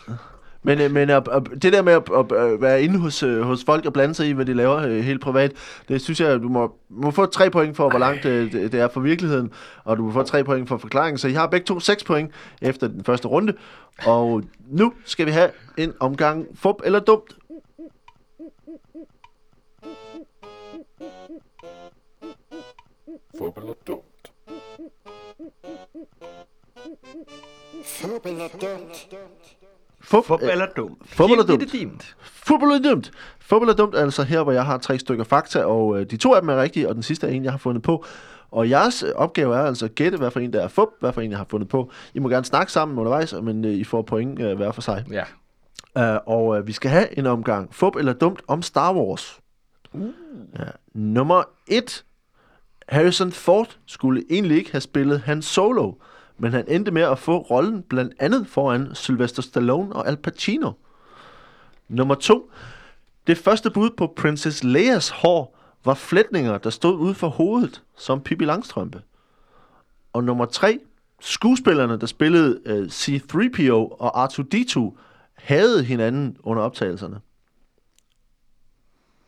Men, øh, men at, at, det der med at, at, være inde hos, øh, hos folk og blande sig i, hvad de laver øh, helt privat, det synes jeg, du må, må få tre point for, hvor langt det, det er fra virkeligheden, og du må få tre point for forklaringen. Så I har begge to seks point efter den første runde. Og nu skal vi have en omgang fup eller dumt. Fup eller dumt. Fup eller dumt. Fup, Fup øh, eller dum. fup eller er dumt. Fup eller dumt. Fup eller dumt er altså her, hvor jeg har tre stykker fakta, og øh, de to af dem er rigtige, og den sidste er en, jeg har fundet på. Og jeres øh, opgave er altså at gætte, hvad for en der er fup, hvad for en, jeg har fundet på. I må gerne snakke sammen undervejs, men øh, I får point øh, hver for sig. Ja. Uh, og uh, vi skal have en omgang fup eller dumt om Star Wars. Uh. Ja. Nummer 1. Harrison Ford skulle egentlig ikke have spillet Han Solo, men han endte med at få rollen blandt andet foran Sylvester Stallone og Al Pacino. Nummer 2. Det første bud på Princess Leias hår var flætninger, der stod ude for hovedet, som Pippi Langstrømpe. Og nummer 3. Skuespillerne, der spillede uh, C-3PO og R2-D2, havde hinanden under optagelserne.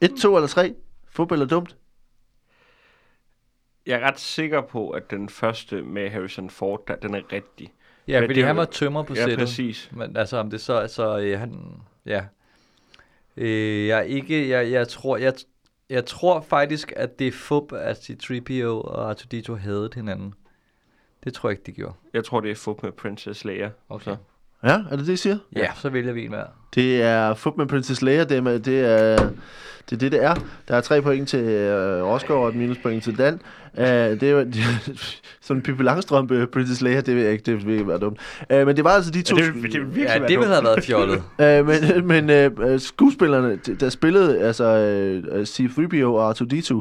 Et, to eller 3. Fodbold er dumt? Jeg er ret sikker på, at den første med Harrison Ford, der, den er rigtig. Ja, Men fordi det han var tømmer på Ja, sættet. præcis. Men altså, om det så er så, øh, han, ja. Øh, jeg er ikke, jeg, jeg tror, jeg, jeg tror faktisk, at det er fup, at C-3PO og R2-D2 havde hinanden. Det tror jeg ikke, de gjorde. Jeg tror, det er fup med Princess Leia. Okay. Så. Ja, er det det, I siger? Ja, så vælger vi en hver. Det er fup med Princess Leia, det er, med- det er det, er det, det er. Der er tre point til øh, Rosgaard og et minuspoint til Dan. Uh, det er jo det, sådan en Pippi Langstrømpe, Princess Leia, det ved jeg ikke, det vil ikke være dumt. Uh, men det var altså de to... Ja, det, vil- det vil virkelig Ja, det ville have været fjollet. Øh, men men øh, skuespillerne, der spillede altså øh, C-3PO og R2-D2,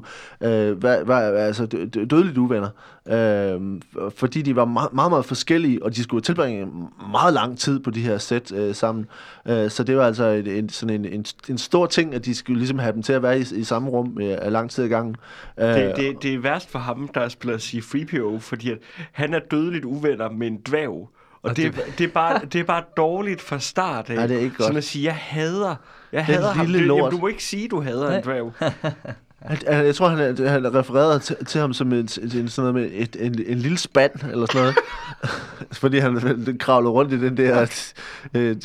øh, var, var altså dø- dø- dødeligt uvenner. Øh, f- fordi de var meget, meget, meget forskellige, og de skulle tilbringe meget lang tid på de her sæt øh, sammen. Øh, så det var altså et, en, sådan en, en, en stor ting, at de skulle ligesom have dem til at være i, i samme rum øh, lang tid ad gangen. Øh, Det, det, det er værst for ham, der spiller C-3PO, fordi at han er dødeligt uvenner med en dværg. Og, Og det, det- det, er bare, det er bare dårligt fra start af. Ja, det er ikke godt. Sådan at sige, jeg hader, jeg Den hader ham. lille Det, lort. jamen, du må ikke sige, du hader Nej. en dværg. Han, jeg tror, han, han refererede til, til ham som en, en, sådan noget med et, en, en lille spand, eller sådan noget. Fordi han kravlede rundt i den der øh,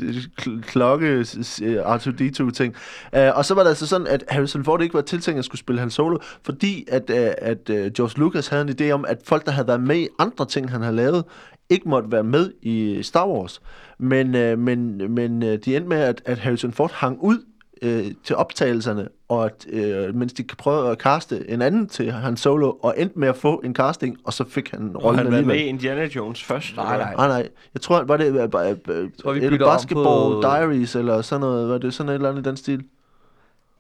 kl- klokke R2-D2-ting. Uh, og så var det altså sådan, at Harrison Ford ikke var tiltænkt at skulle spille Han Solo, fordi at, uh, at uh, George Lucas havde en idé om, at folk, der havde været med i andre ting, han havde lavet, ikke måtte være med i Star Wars. Men, uh, men, men uh, de endte med, at, at Harrison Ford hang ud øh, til optagelserne, og at, øh, mens de prøvede at kaste en anden til Han Solo, og endte med at få en casting, og så fik han Og rollen han var med alligevel. i Indiana Jones først. Nej, nej. Nej, nej. Jeg tror, var det øh, øh, tror, vi et bytter om basketball på- diaries, eller sådan noget. Var det sådan et eller andet i den stil?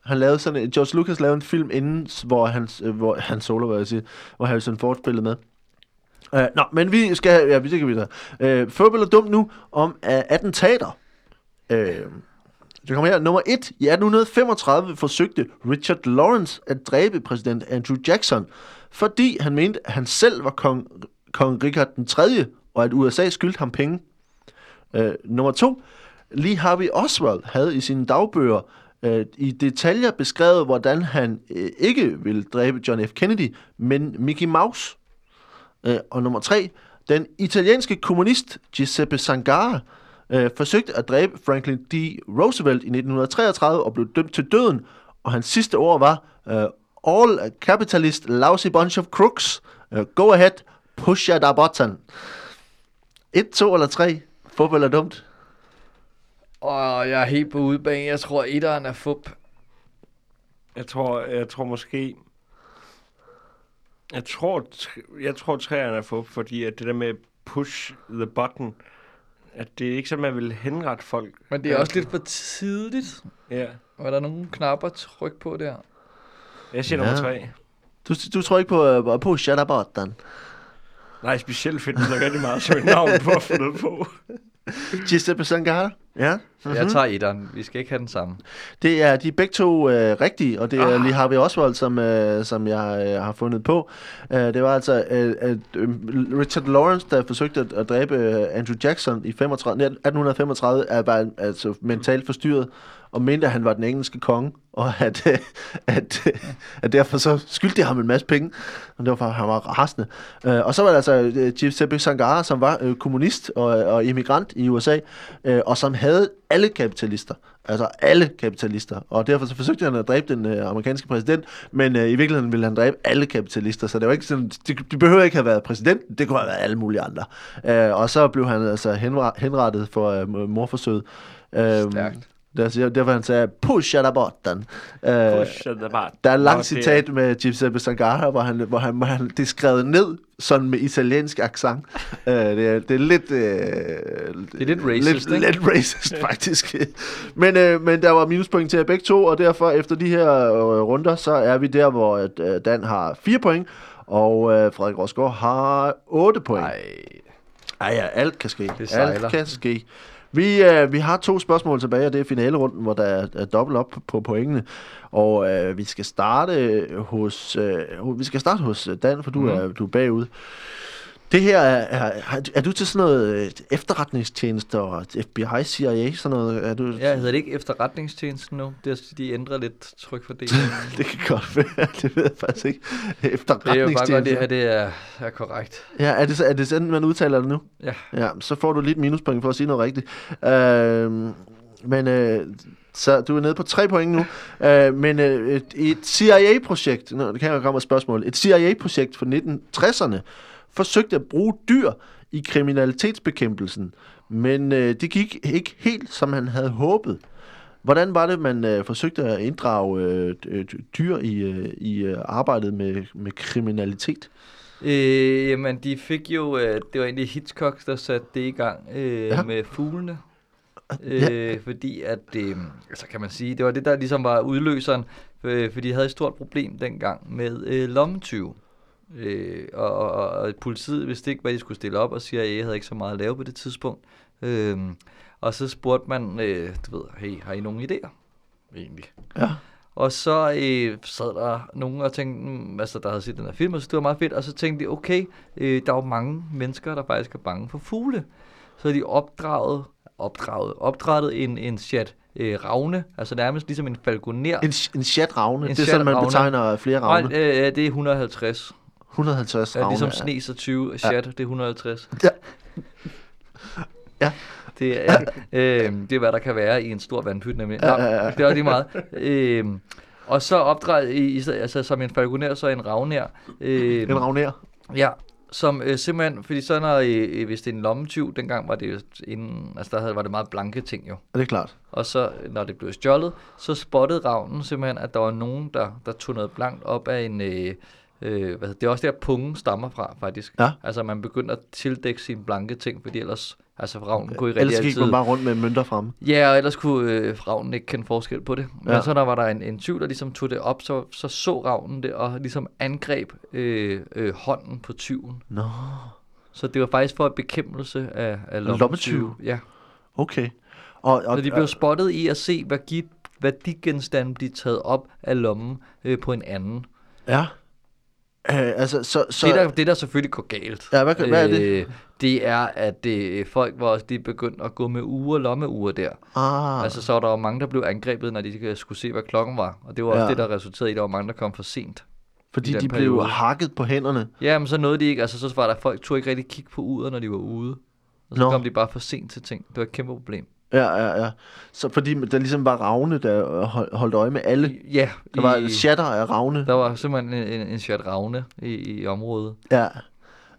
Han lavede sådan en, George Lucas lavede en film inden, hvor han, øh, hvor han solo, hvad jeg sige, hvor Harrison Ford spillede med. Uh, nå, men vi skal, ja, vi skal videre. Uh, Førbel er dumt nu om uh, attentater. Uh, det kommer her. Nummer 1. I 1835 forsøgte Richard Lawrence at dræbe præsident Andrew Jackson, fordi han mente, at han selv var kong, kong Richard den 3., og at USA skyldte ham penge. Øh, nummer 2. Lee Harvey Oswald havde i sine dagbøger øh, i detaljer beskrevet, hvordan han øh, ikke ville dræbe John F. Kennedy, men Mickey Mouse. Øh, og nummer 3. Den italienske kommunist Giuseppe Sangara øh, forsøgte at dræbe Franklin D. Roosevelt i 1933 og blev dømt til døden, og hans sidste ord var, øh, All capitalist lousy bunch of crooks. Uh, go ahead, push your button. 1, 2 eller 3. Fodbold er dumt. Og jeg er helt på udebane. Jeg tror, etteren er fup. Jeg tror, jeg tror måske... Jeg tror, tr- jeg tror træerne er for, fordi at det der med push the button, at det er ikke så, man vil henrette folk. Men det er også lidt for tidligt. Ja. Var der nogle knapper at trykke på der? Jeg siger Ja. nummer tre. Du, du tror ikke på uh, push your button. Nej, specielt fedt, det er rigtig meget som et navn på at få det på. Giuseppe Sangara. Ja. Mm-hmm. Jeg tager etteren. Vi skal ikke have den samme. Det er de er begge to øh, rigtige, og det er Ah. Lee Harvey Oswald, som, øh, som jeg øh, har fundet på. Øh, det var altså øh, øh, øh, Richard Lawrence, der forsøgte at, at dræbe øh, Andrew Jackson i 35, 1835, er bare altså, mentalt forstyrret, og mente, at han var den engelske konge, og at, øh, at, øh, at derfor så skyldte de ham en masse penge, og det var han var rasende. Øh, og så var der altså øh, Giuseppe Sangara, som var øh, kommunist og, og immigrant i USA, øh, og som havde alle kapitalister. Altså alle kapitalister. Og derfor så forsøgte han at dræbe den øh, amerikanske præsident, men øh, i virkeligheden ville han dræbe alle kapitalister. Så det var ikke sådan, de, det behøver ikke have været præsidenten, det kunne have været alle mulige andre. Øh, og så blev han altså henrettet for øh, morforsøget. Øh, Stærkt der, derfor han sagde, push at button. Øh, Push the button. der er et langt det citat med Giuseppe Sangara, hvor han, hvor han, hvor han det er skrevet ned sådan med italiensk accent. uh, det, er, det er lidt... Uh, det er lidt racist, lidt, ikke? lidt racist, faktisk. men, uh, men der var minuspoint til begge to, og derfor efter de her uh, runder, så er vi der, hvor at, uh, Dan har 4 point, og uh, Frederik Rosgaard har 8 point. Nej. Ej, ja, alt kan ske. Det sejler. alt kan ske. Vi, øh, vi har to spørgsmål tilbage, og det er finalerunden, hvor der er, er dobbelt op på pointene. Og øh, vi skal starte hos øh, vi skal starte hos Dan, for du, Mhm. er, du er bagud. Det her er, er, er, du til sådan noget øh, efterretningstjeneste og FBI, CIA, sådan noget? Er du, Ja, hedder det ikke efterretningstjenesten nu? Det er, de ændrer lidt trykfordelingen. Det kan godt være, det ved jeg faktisk ikke. det er jo bare godt, Efterretningstjeneste. det her det er, er korrekt. Ja, er det, er det sådan, man udtaler det nu? Ja. Ja, så får du lidt minuspoint for at sige noget rigtigt. Øh, men øh, så du er nede på tre point nu. Øh, men øh, et, CIA-projekt, det kan jeg komme et spørgsmål, et CIA-projekt fra 1960'erne forsøgte at bruge dyr i kriminalitetsbekæmpelsen, men øh, det gik ikke helt, som han havde håbet. Hvordan var det, man øh, forsøgte at inddrage øh, d- dyr i, øh, i øh, arbejdet med, med kriminalitet? Øh, jamen, de fik jo, øh, det var egentlig Hitchcock, der satte det i gang øh, Ja. med fuglene. Øh, Ja. Fordi at, øh, altså kan man sige, det var det, der ligesom var udløseren, øh, fordi de havde et stort problem dengang med øh, lommetyve. Øh, og, og, og politiet vidste ikke, hvad de skulle stille op, og CIA havde ikke så meget at lave på det tidspunkt. Øh, og så spurgte man, øh, du ved, hey, har I nogle idéer? Egentlig. Ja. Og så øh, sad der nogen og tænkte, mm, altså der havde set den her film, og så det var meget fedt, og så tænkte de, okay, øh, der er jo mange mennesker, der faktisk er bange for fugle. Så de opdraget, opdraget, opdrettet en, en chat øh, ravne, altså nærmest ligesom en falconer. En, en chat-ravne, En det er sådan, man betegner flere Nej, ravne. øh, det er 150. 150 Ja, ravne. ligesom snes og 20, chat, det er 150. Ja. Ja. Det er, øh, det er, hvad der kan være i en stor vandpyt, nemlig. Ja, ja, ja. Det er lige meget. Øh, og så opdraget i, altså, som en falconer, så en ravnær. Øh, En ravner. Ja, som øh, simpelthen, fordi så når, øh, hvis det er en lommetyv, dengang var det jo inden, altså der havde, var det meget blanke ting jo. Er det klart? Og så, når det blev stjålet, så spottede ravnen simpelthen, at der var nogen, der, der tog noget blankt op af en... Øh, øh, hvad det er også der, pungen stammer fra, faktisk. Ja. Altså, man begyndte at tildække sine blanke ting, fordi ellers... Altså, ravnen kunne ikke Ellers rigtig gik altid... man bare rundt med mønter fremme. Ja, og ellers kunne øh, ravnen ikke kende forskel på det. Men Ja. ja. så der var der en, en tyv, der ligesom tog det op, så så, så ravnen det, og ligesom angreb øh, øh, hånden på tyven. Nå, Så det var faktisk for bekæmpelse af, af lommetyve. Ja. okay. Og, og, Så de blev spottet i at se, hvad, hvad de genstande blev taget op af lommen øh, på en anden. Ja. Øh, altså, så... så det, der, det, der selvfølgelig går galt, Ja, hvad, hvad er det? øh, det er, at øh, folk var også de begyndte at gå med uger, lommeuger der. Ah, Altså, så var der jo mange, der blev angrebet, når de skulle se, hvad klokken var. Og det var Ja. også det, der resulterede i, at der var mange, der kom for sent. fordi de blev periode. hakket på hænderne. Ja, men så nåede de ikke. Altså, så var der folk, tog ikke rigtig kigge på uret, når de var ude. Og så Nå. kom de bare for sent til ting. Det var et kæmpe problem. Ja, ja, ja. Så fordi der ligesom var ravne, der hold- holdt øje med alle. Ja, Der var i, shatter af ravne. der var simpelthen en, en, en chat ravne i, i området. Ja.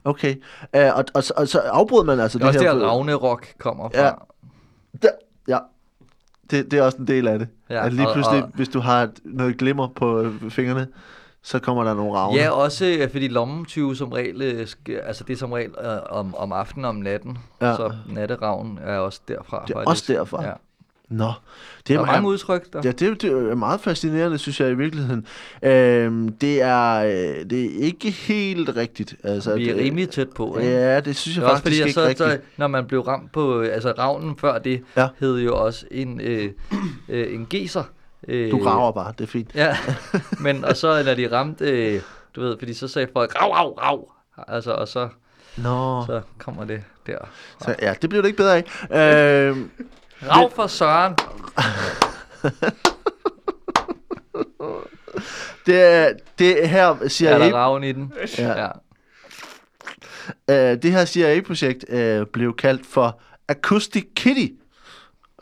Okay. Uh, og, og, så- og så afbrød man altså Det er også det her... der, Ravne-rock kommer fra. Ja. Der, ja. Det, det er også en del af det. Ja, at lige og- pludselig, og- hvis du har et- noget glimmer på øh, fingrene, så kommer der nogle ravne. Ja, også øh, fordi lommetyve som regel, øh, altså det er som regel øh, om, om aftenen og om natten. Ja. Så natteravn er også derfra. Det er faktisk. også derfra. Ja. Nå. Det Der er, er mange udtryk der. Ja, det, det er meget fascinerende, synes jeg i virkeligheden. Øhm, det, er, det er ikke helt rigtigt. Altså, Vi er det, rimelig tæt på, ikke? Ja, det synes jeg Det er også faktisk fordi, ikke så, rigtigt. så, når man blev ramt på, altså ravnen før det, ja. hed jo også en, øh, øh, en geser. Øh, Du graver bare, det er fint. Ja, men og så når de ramte, øh, du ved, fordi så sagde folk, rav, rav, rav. Altså, og så, Nå, så, kommer det der. så, ja, det bliver det ikke bedre af. Øhm, Rav for Søren! det, det her Ja, er der CIA, raven i den? Ja. ja. øh, det her CIA-projekt øh, blev kaldt for Acoustic Kitty.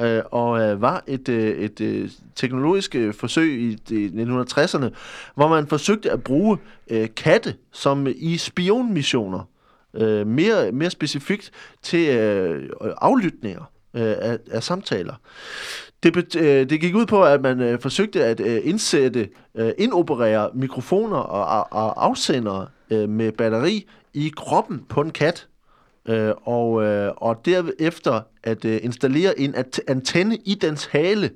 Øh, og øh, var et, øh, et øh, teknologisk øh, forsøg i de 1960'erne, hvor man forsøgte at bruge øh, katte som i spionmissioner. Øh, mere, mere specifikt til øh, aflytninger øh, af, af samtaler. Det, bet, øh, det gik ud på, at man øh, forsøgte at øh, indsætte, øh, indoperere mikrofoner og, og, og afsendere øh, med batteri i kroppen på en kat. Øh, og, øh, og derefter at øh, installere en at- antenne i dens hale.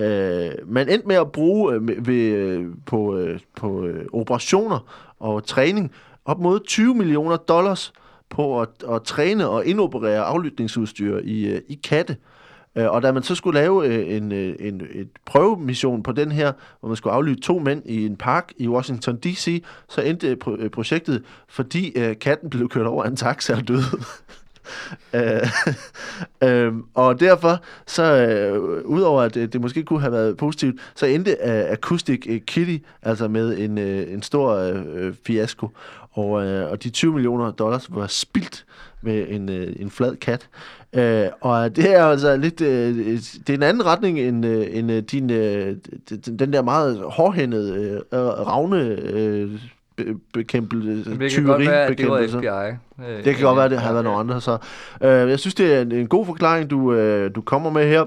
Øh, man endte med at bruge øh, ved, øh, på, øh, på øh, operationer og træning op mod 20 millioner dollars på at, at træne og indoperere aflytningsudstyr i, øh, i katte. Øh, Øh, og da man så skulle lave øh, en, en, en et prøvemission på den her, hvor man skulle aflytte to mænd i en park i Washington D.C., så endte pro- projektet, fordi øh, katten blev kørt over af en taxa og døde. Øhm, og derfor, så øh, udover at det måske kunne have været positivt, så endte øh, Acoustic øh, Kitty altså med en, øh, en stor øh, fiasko. Og, øh, og de 20 millioner dollars var spildt med en, øh, en flad kat. Øh, og det er altså lidt, øh, det er en anden retning end, øh, end øh, din, øh, den der meget hårdhændede øh, ravne øh, be- bekæmpelse, Det kan godt være, at det var. FBI. Øh, Det kan godt være, at det har været ja. nogle andre. Så, øh, jeg synes, det er en, en god forklaring, du, øh, du kommer med her.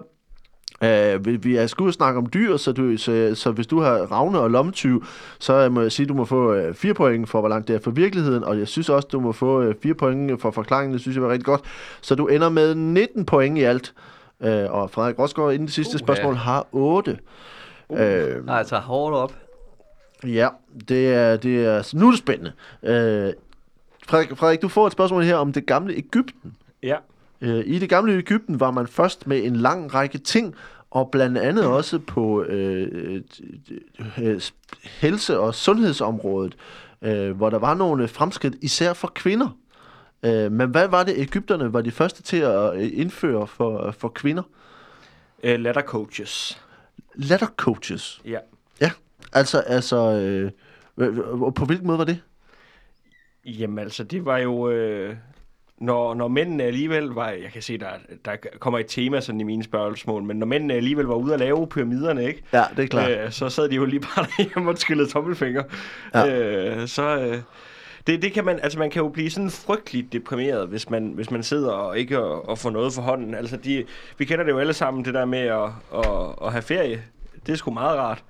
Øh, vi, vi er skulle snakke om dyr, så, du, så, så hvis du har ravne og lommetyv, så må jeg sige, at du må få øh, 4 point for, hvor langt det er for virkeligheden, og jeg synes også, du må få øh, 4 point for forklaringen, det synes jeg var rigtig godt. Så du ender med 19 point i alt. Øh, og Frederik Rosgaard, inden det sidste Uha. spørgsmål, har 8. Uh. Øh, Nej, altså hårdt op. Ja, det er, det er, nu er det spændende. Øh, Frederik, Frederik, du får et spørgsmål her om det gamle Ægypten. Ja. Øh, I det gamle Ægypten var man først med en lang række ting, og blandt andet også på øh, øh, helse- og sundhedsområdet, øh, hvor der var nogle fremskridt, især for kvinder. Øh, men hvad var det, Ægypterne var de første til at øh, indføre for, for kvinder? Uh, letter coaches. Letter coaches. Ja. Ja, altså, altså øh, øh, på hvilken måde var det? Jamen altså, det var jo... Øh, når, når mændene alligevel var... Jeg kan se, der, der kommer et tema sådan i mine spørgsmål, men når mændene alligevel var ude at lave pyramiderne, ikke? Ja, det er klart. Øh, så sad de jo lige bare derhjemme og skyllede tommelfinger. Ja. Øh, så... Øh, Det, det kan man, altså man kan jo blive sådan frygteligt deprimeret, hvis man, hvis man sidder og ikke og, og får noget for hånden. Altså de, vi kender det jo alle sammen, det der med at, at, at have ferie. Det er sgu meget rart.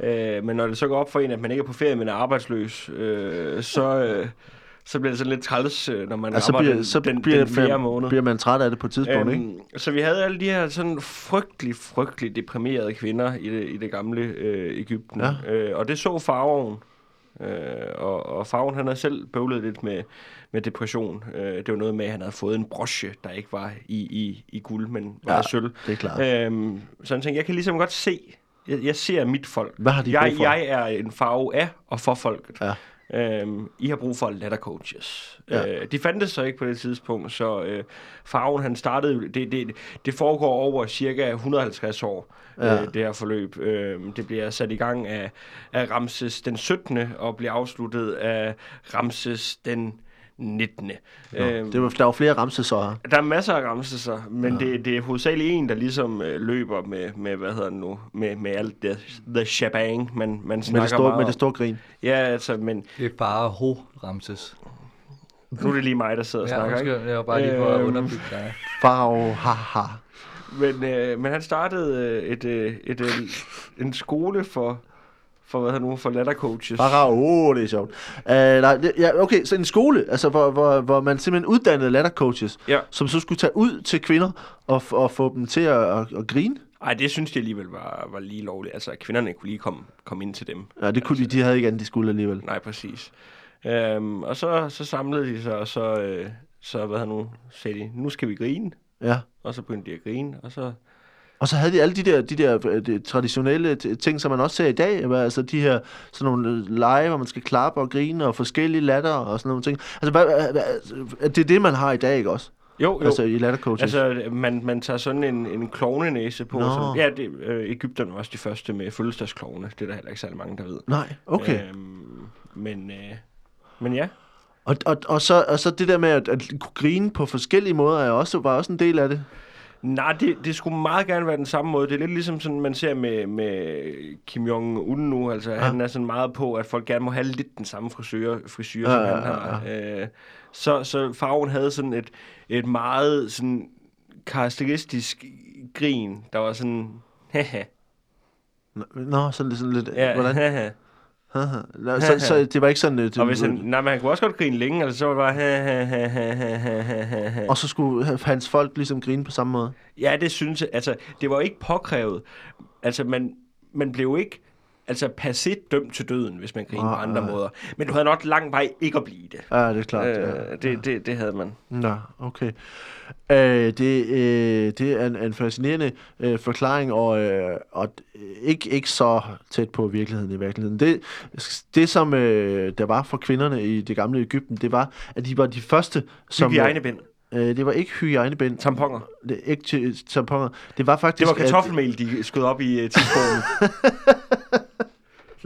Øh, men når det så går op for en, at man ikke er på ferie, men er arbejdsløs, øh, så, øh, så bliver det sådan lidt træls, øh, når man Altså, så rammer bliver, så den, bliver, den fjerde måned. bliver man træt af det på et tidspunkt, ikke? Øhm, så vi havde alle de her sådan frygtelig, frygtelig deprimerede kvinder i det, i det gamle øh, Ægypten. Ja. Øh, og det så farven. Øh, og, og farven, han havde selv bøvlet lidt med, med depression. Øh, det var noget med, at han havde fået en broche, der ikke var i, i, i guld, men var Ja, ja, sølv. det er klart. Øhm, så han tænkte, jeg kan ligesom godt se, jeg, jeg ser mit folk. Hvad har de jeg, brug for? jeg er en farve af og for folket. Ja. Øhm, I har brug for letter coaches. Ja. Øh, de fandtes så ikke på det tidspunkt, så øh, farven han startede, det, det, det foregår over cirka 150 år, Ja. ja. øh, det her forløb. Øh, det bliver sat i gang af, af Ramses den 17. og bliver afsluttet af Ramses den 19. Nå, Øhm, det var, der var flere ramsesår her. der er masser af Ramseser, men ja. det, det er hovedsageligt en, der ligesom øh, løber med, med, hvad hedder det nu, med, med alt det, the shebang, man, man snakker Med det, store, meget med om. det store grin. Ja, altså, men Det er bare Ho Ramses. nu er det lige mig, der sidder og Ja, snakker, ikke? jeg var bare lige for at Øhm. underbygge dig. Farve, haha. Men, øh, men han startede øh, et, øh, et, øh, en skole for, for hvad hedder nu, for lattercoaches. Farve, oh, det er sjovt. Uh, nej, det, ja, okay, så en skole, altså, hvor, hvor, hvor man simpelthen uddannede lattercoaches, Ja. som så skulle tage ud til kvinder og, og få dem til at, at, at grine. Ej, det synes jeg alligevel var, var lige lovligt. Altså, at kvinderne kunne lige komme, komme ind til dem. Ja, det kunne de, de havde ikke andet, de skulle alligevel. Nej, præcis. Øhm, og så, så samlede de sig, og så, øh, så hvad nu, sagde de, nu skal vi grine. Ja. Og så begyndte de at grine, og så... Og så havde de alle de der, de der øh, de traditionelle ting, som man også ser i dag. Altså de her sådan nogle øh, lege, hvor man skal klappe og grine og forskellige latter og sådan nogle ting. Altså hvad, hvad, hvad, det er det, man har i dag, ikke også? Jo, jo. Altså i lattercoaches. Altså, man, man tager sådan en, en klovnenæse på. Nå. Som, ja, det, øh, Ægypterne var også de første med fødselsdagsklovne. Det er der heller ikke særlig mange, der ved. Nej, okay. Øhm, men, øh, men ja. Og, og, og, så, og så det der med at, at kunne grine på forskellige måder, er også, var også en del af det. Nej, det, det skulle meget gerne være den samme måde. Det er lidt ligesom sådan, man ser med, med Kim Jong-un nu. Altså, ja. han er sådan meget på, at folk gerne må have lidt den samme frisør, frisyr, Ja, som ja, han har. Øh, så, så farven havde sådan et, et meget sådan karakteristisk grin, der var sådan... Haha. Nå, sådan, sådan lidt... Ja, Hvordan? så, så det var ikke sådan... Det, Og hvis han, nej, men han kunne også godt grine længe, altså så var det bare... Ha, ha, ha, ha, og så skulle hans folk ligesom grine på samme måde. Ja, det synes jeg. Altså, det var ikke påkrævet. Altså, man, man blev ikke altså passé dømt til døden, hvis man griner på Ah, andre ah. måder. Men du havde nok lang vej ikke at blive det. Ja, det er klart. ja. Øh, det, det, det havde man. Nå, okay. Øh, det, øh, det er en, en fascinerende øh, forklaring, og, øh, og ikke, ikke så tæt på virkeligheden i virkeligheden. Det, det som øh, der var for kvinderne i det gamle Ægypten, det var, at de var de første, som... Hygiejnebind. Øh, det var ikke hygiejnebind. Tamponer. Det, ikke tamponer. Det var Det faktisk... var kartoffelmel, de skød op i uh, tidskolen.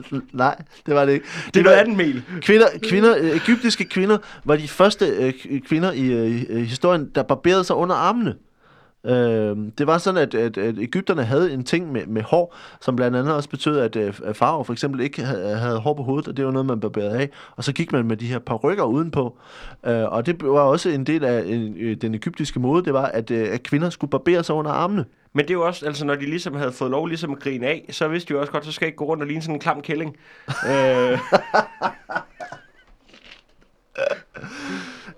Nej, det var det ikke. det er noget andet mel. Kvinder, kvinder, øh, egyptiske kvinder var de første øh, kvinder i øh, øh, historien, der barberede sig under armene. Øh, det var sådan, at, at, at Ægypterne havde en ting med, med hår, som blandt andet også betød, at, øh, at farver for eksempel ikke havde, havde hår på hovedet, og det var noget, man barberede af. Og så gik man med de her parykker udenpå. Øh, og det var også en del af en, øh, den egyptiske mode, det var, at, øh, at kvinder skulle barbere sig under armene. Men det er jo også, altså når de ligesom havde fået lov ligesom at grine af, så vidste de jo også godt, så skal jeg ikke gå rundt og ligne sådan en klam kælling. øh,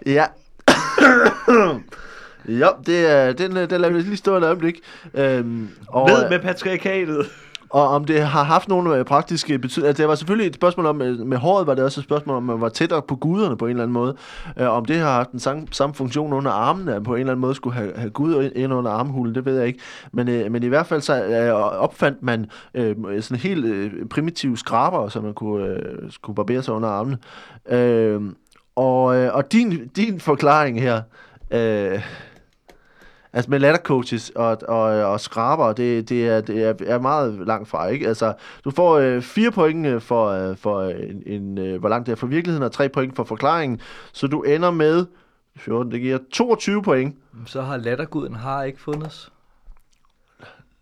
Ja. ja, det er, den, øh, den lader vi lige stå et øjeblik. Øhm, og, ned med patriarkatet. Og om det har haft nogle øh, praktiske betydninger. Altså, det var selvfølgelig et spørgsmål om, øh, med håret var det også et spørgsmål om, man var tættere på guderne på en eller anden måde. Øh, om det har haft den samme, samme funktion under armene, at på en eller anden måde skulle have, have Gud ind- under armhulen, det ved jeg ikke. Men, øh, men i hvert fald så øh, opfandt man øh, sådan helt øh, primitive skraber, så man kunne, øh, skulle barbere sig under armene. Øh, og, øh, og din, din forklaring her... Øh, Altså med lattercoaches og, og, og skraber, det, det, er, det er, er meget langt fra, ikke? Altså, du får øh, fire point øh, for, øh, for en, en, øh, hvor langt det er fra virkeligheden, og tre point for forklaringen, så du ender med, 14, det giver 22 point. Så har latterguden har ikke fundet.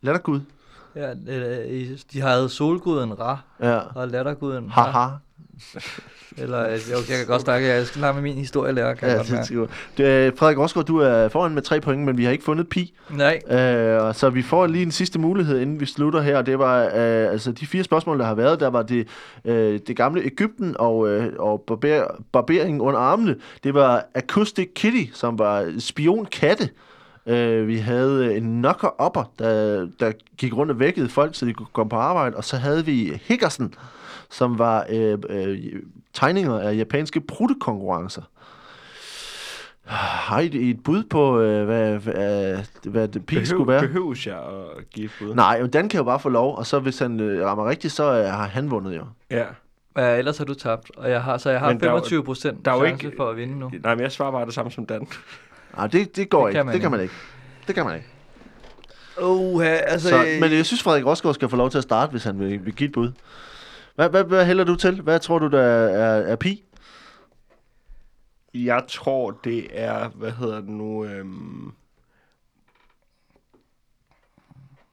Lattergud. Ja, øh, de havde solguden Ra, Ja. og latterguden Haha. Eller, øh, jo, jeg kan godt snakke, jeg skal lade med min historielærer, kan jeg Ja, godt det, øh, Frederik Rosgaard, du er foran med tre point, men vi har ikke fundet pi. Nej, Øh, og så vi får lige en sidste mulighed, inden vi slutter her. Det var øh, altså de fire spørgsmål, der har været. Der var det, øh, det gamle Ægypten og, øh, og barber, barberingen under armene. Det var Acoustic Kitty, som var spionkatte. Øh, vi havde en knocker-upper, der, der gik rundt og vækkede folk, så de kunne komme på arbejde. Og så havde vi Hickerson, som var øh, øh, tegninger af japanske pruttekonkurrencer. Har I et bud på, øh, hvad, hvad, hvad det pi skulle være? Behøves jeg at give et bud? Nej, men Dan kan jo bare få lov, og så hvis han øh, rammer rigtigt, så øh, har han vundet jo. Ja. ja, ellers har du tabt. Og jeg har, så jeg har Men der er jo- 25 procent er chance ikke- for at vinde nu. Nej, men jeg svarer bare det samme som Dan. Nej, det, det går Det ikke. kan det kan man ikke. Det kan man ikke. Oh, altså... Så, men jeg synes, Frederik Rosgaard skal få lov til at starte, hvis han vil, vil give et bud. Hvad, hvad, hvad hælder du til? Hvad tror du, der er, er, er pi? Jeg tror, det er, hvad hedder det nu, øhm...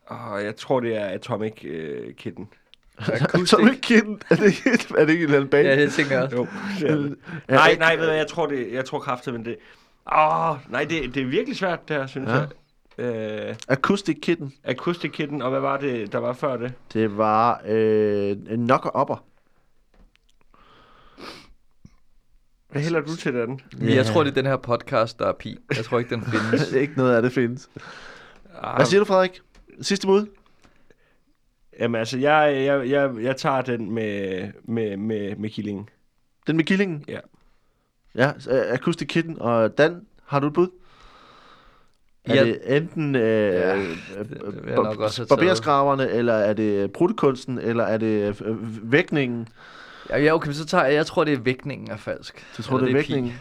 Oh, jeg tror, det er Atomic øh, Kitten. Atomic Kitten. Er det er det ikke en eller anden band? Ja, det tænker jeg også. Jo, er Nej, nej, ved du hvad, jeg tror, det, jeg tror kraftigt, men det... Åh, oh, nej, det, det er virkelig svært, det her, synes ja. jeg. Øh, Acoustic Kitten. Acoustic Kitten, og hvad var det, der var før det? Det var øh, en knocker-upper. Hvad hælder du til den? Men Jeg tror, det er den her podcast, der er pi. Jeg tror ikke, den findes. ikke noget af det findes. Ah, Hvad siger du, Frederik? Sidste bud? Jamen altså, jeg, jeg, jeg, jeg tager den med, med, med, med killingen. Den med killingen? Ja. Ja, øh, Acoustic Kitten. Og Dan, har du et bud? Er Ja. det enten øh, Ja, have taget. barberskraverne, eller er det pruttekunsten, eller er det øh, vækningen? Ja, ja, okay, så tager jeg, jeg tror, det er vægtningen er falsk. Du tror, Eller det er vækningen?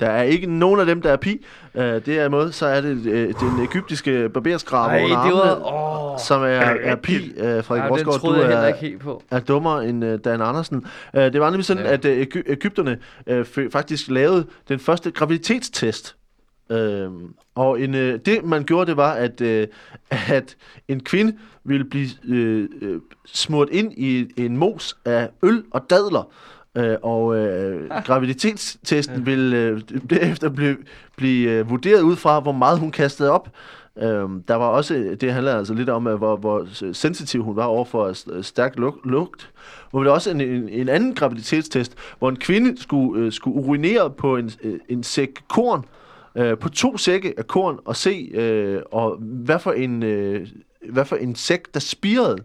Der er ikke nogen af dem, der er pi. Uh, det er imod, så er det øh, den egyptiske barberskraver Nej, under det var... armene, Åh, som er, er pi. Uh, Frederik ja, Rosgaard, du er, ikke helt på. er dummere end uh, Dan Andersen. Uh, det var nemlig sådan, Ja. at uh, Ægy- Ægypterne uh, faktisk lavede den første graviditetstest. Uh, og en, uh, det, man gjorde, det var, at, uh, at en kvinde ville blive uh, uh, smurt ind i en mos af øl og dadler. Uh, og uh, graviditetstesten ville øh, derefter blive, blive øh, vurderet ud fra, hvor meget hun kastede op. Øhm, der var også, det handler altså lidt om, hvor, hvor sensitiv hun var over for st- stærk lugt. Hvor der også en, en, en anden graviditetstest, hvor en kvinde skulle, øh, skulle urinere på en, øh, en sæk korn, øh, på to sække af korn, og se, øh, og hvad, for en, øh, hvad for en sæk, der spirede.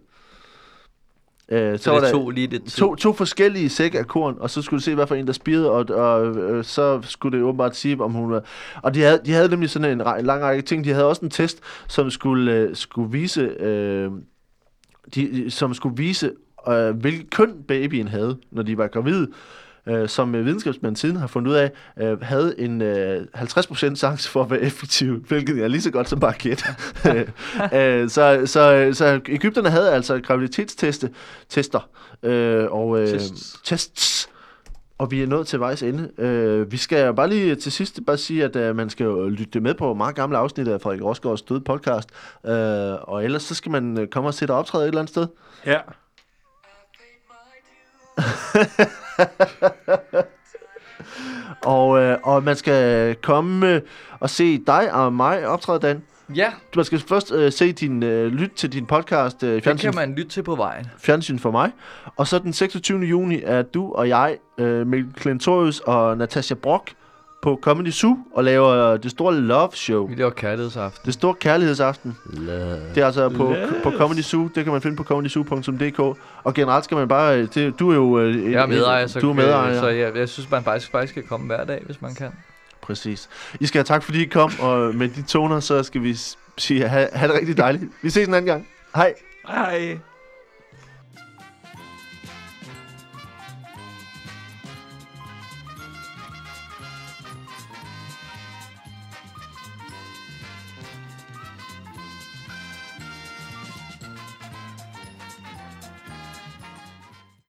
Øh, Så var det der- tog lige det to, to forskellige sække af korn, og så skulle du se, hvad for en, der spirede, og, og øh, så skulle det åbenbart sige, om hun var... Og de havde, de havde nemlig sådan en, en lang række ting. De havde også en test, som skulle, øh, skulle vise... Øh, de, som skulle vise, øh, hvilket køn babyen havde, når de var gravide. Øh, som øh, videnskabsmænd siden har fundet ud af, øh, havde en øh, 50% chance for at være effektiv, hvilket er lige så godt som bare gæt. øh, så, så, så Ægypterne havde altså graviditetsteste, tester, øh, og øh, Tests. tests, og vi er nået til vejs ende. Øh, vi skal bare lige til sidst bare sige, at øh, man skal jo lytte med på meget gamle afsnit af Frederik Rosgaards Døde podcast, øh, og ellers så skal man øh, komme og sætte optræde et eller andet sted. Ja. Og, øh, og man skal komme øh, og se dig og mig optræde, Dan. Ja, Man skal først øh, se din, øh, lyt til din podcast, øh, fjernsyn, kan man lytte til på vejen. fjernsyn for mig. Og så den 26. juni er du og jeg, øh, Mikkel Klentorius og Natasha Brock, på Comedy Zoo og laver det store Love Show. Vi laver kærlighedsaften. Det store kærlighedsaften. Love. Det er altså på, Love. på Comedy Zoo. Det kan man finde på comedysoo.dk. Og generelt skal man bare... Det, du er jo... øh, Jeg er medejer, så, Du er medejer. så jeg, jeg synes, man faktisk, faktisk skal komme hver dag, hvis man kan. Præcis. I skal have tak, fordi I kom, og med de toner, så skal vi sige, ha, ha det rigtig dejligt. Vi ses en anden gang. Hej. Hej.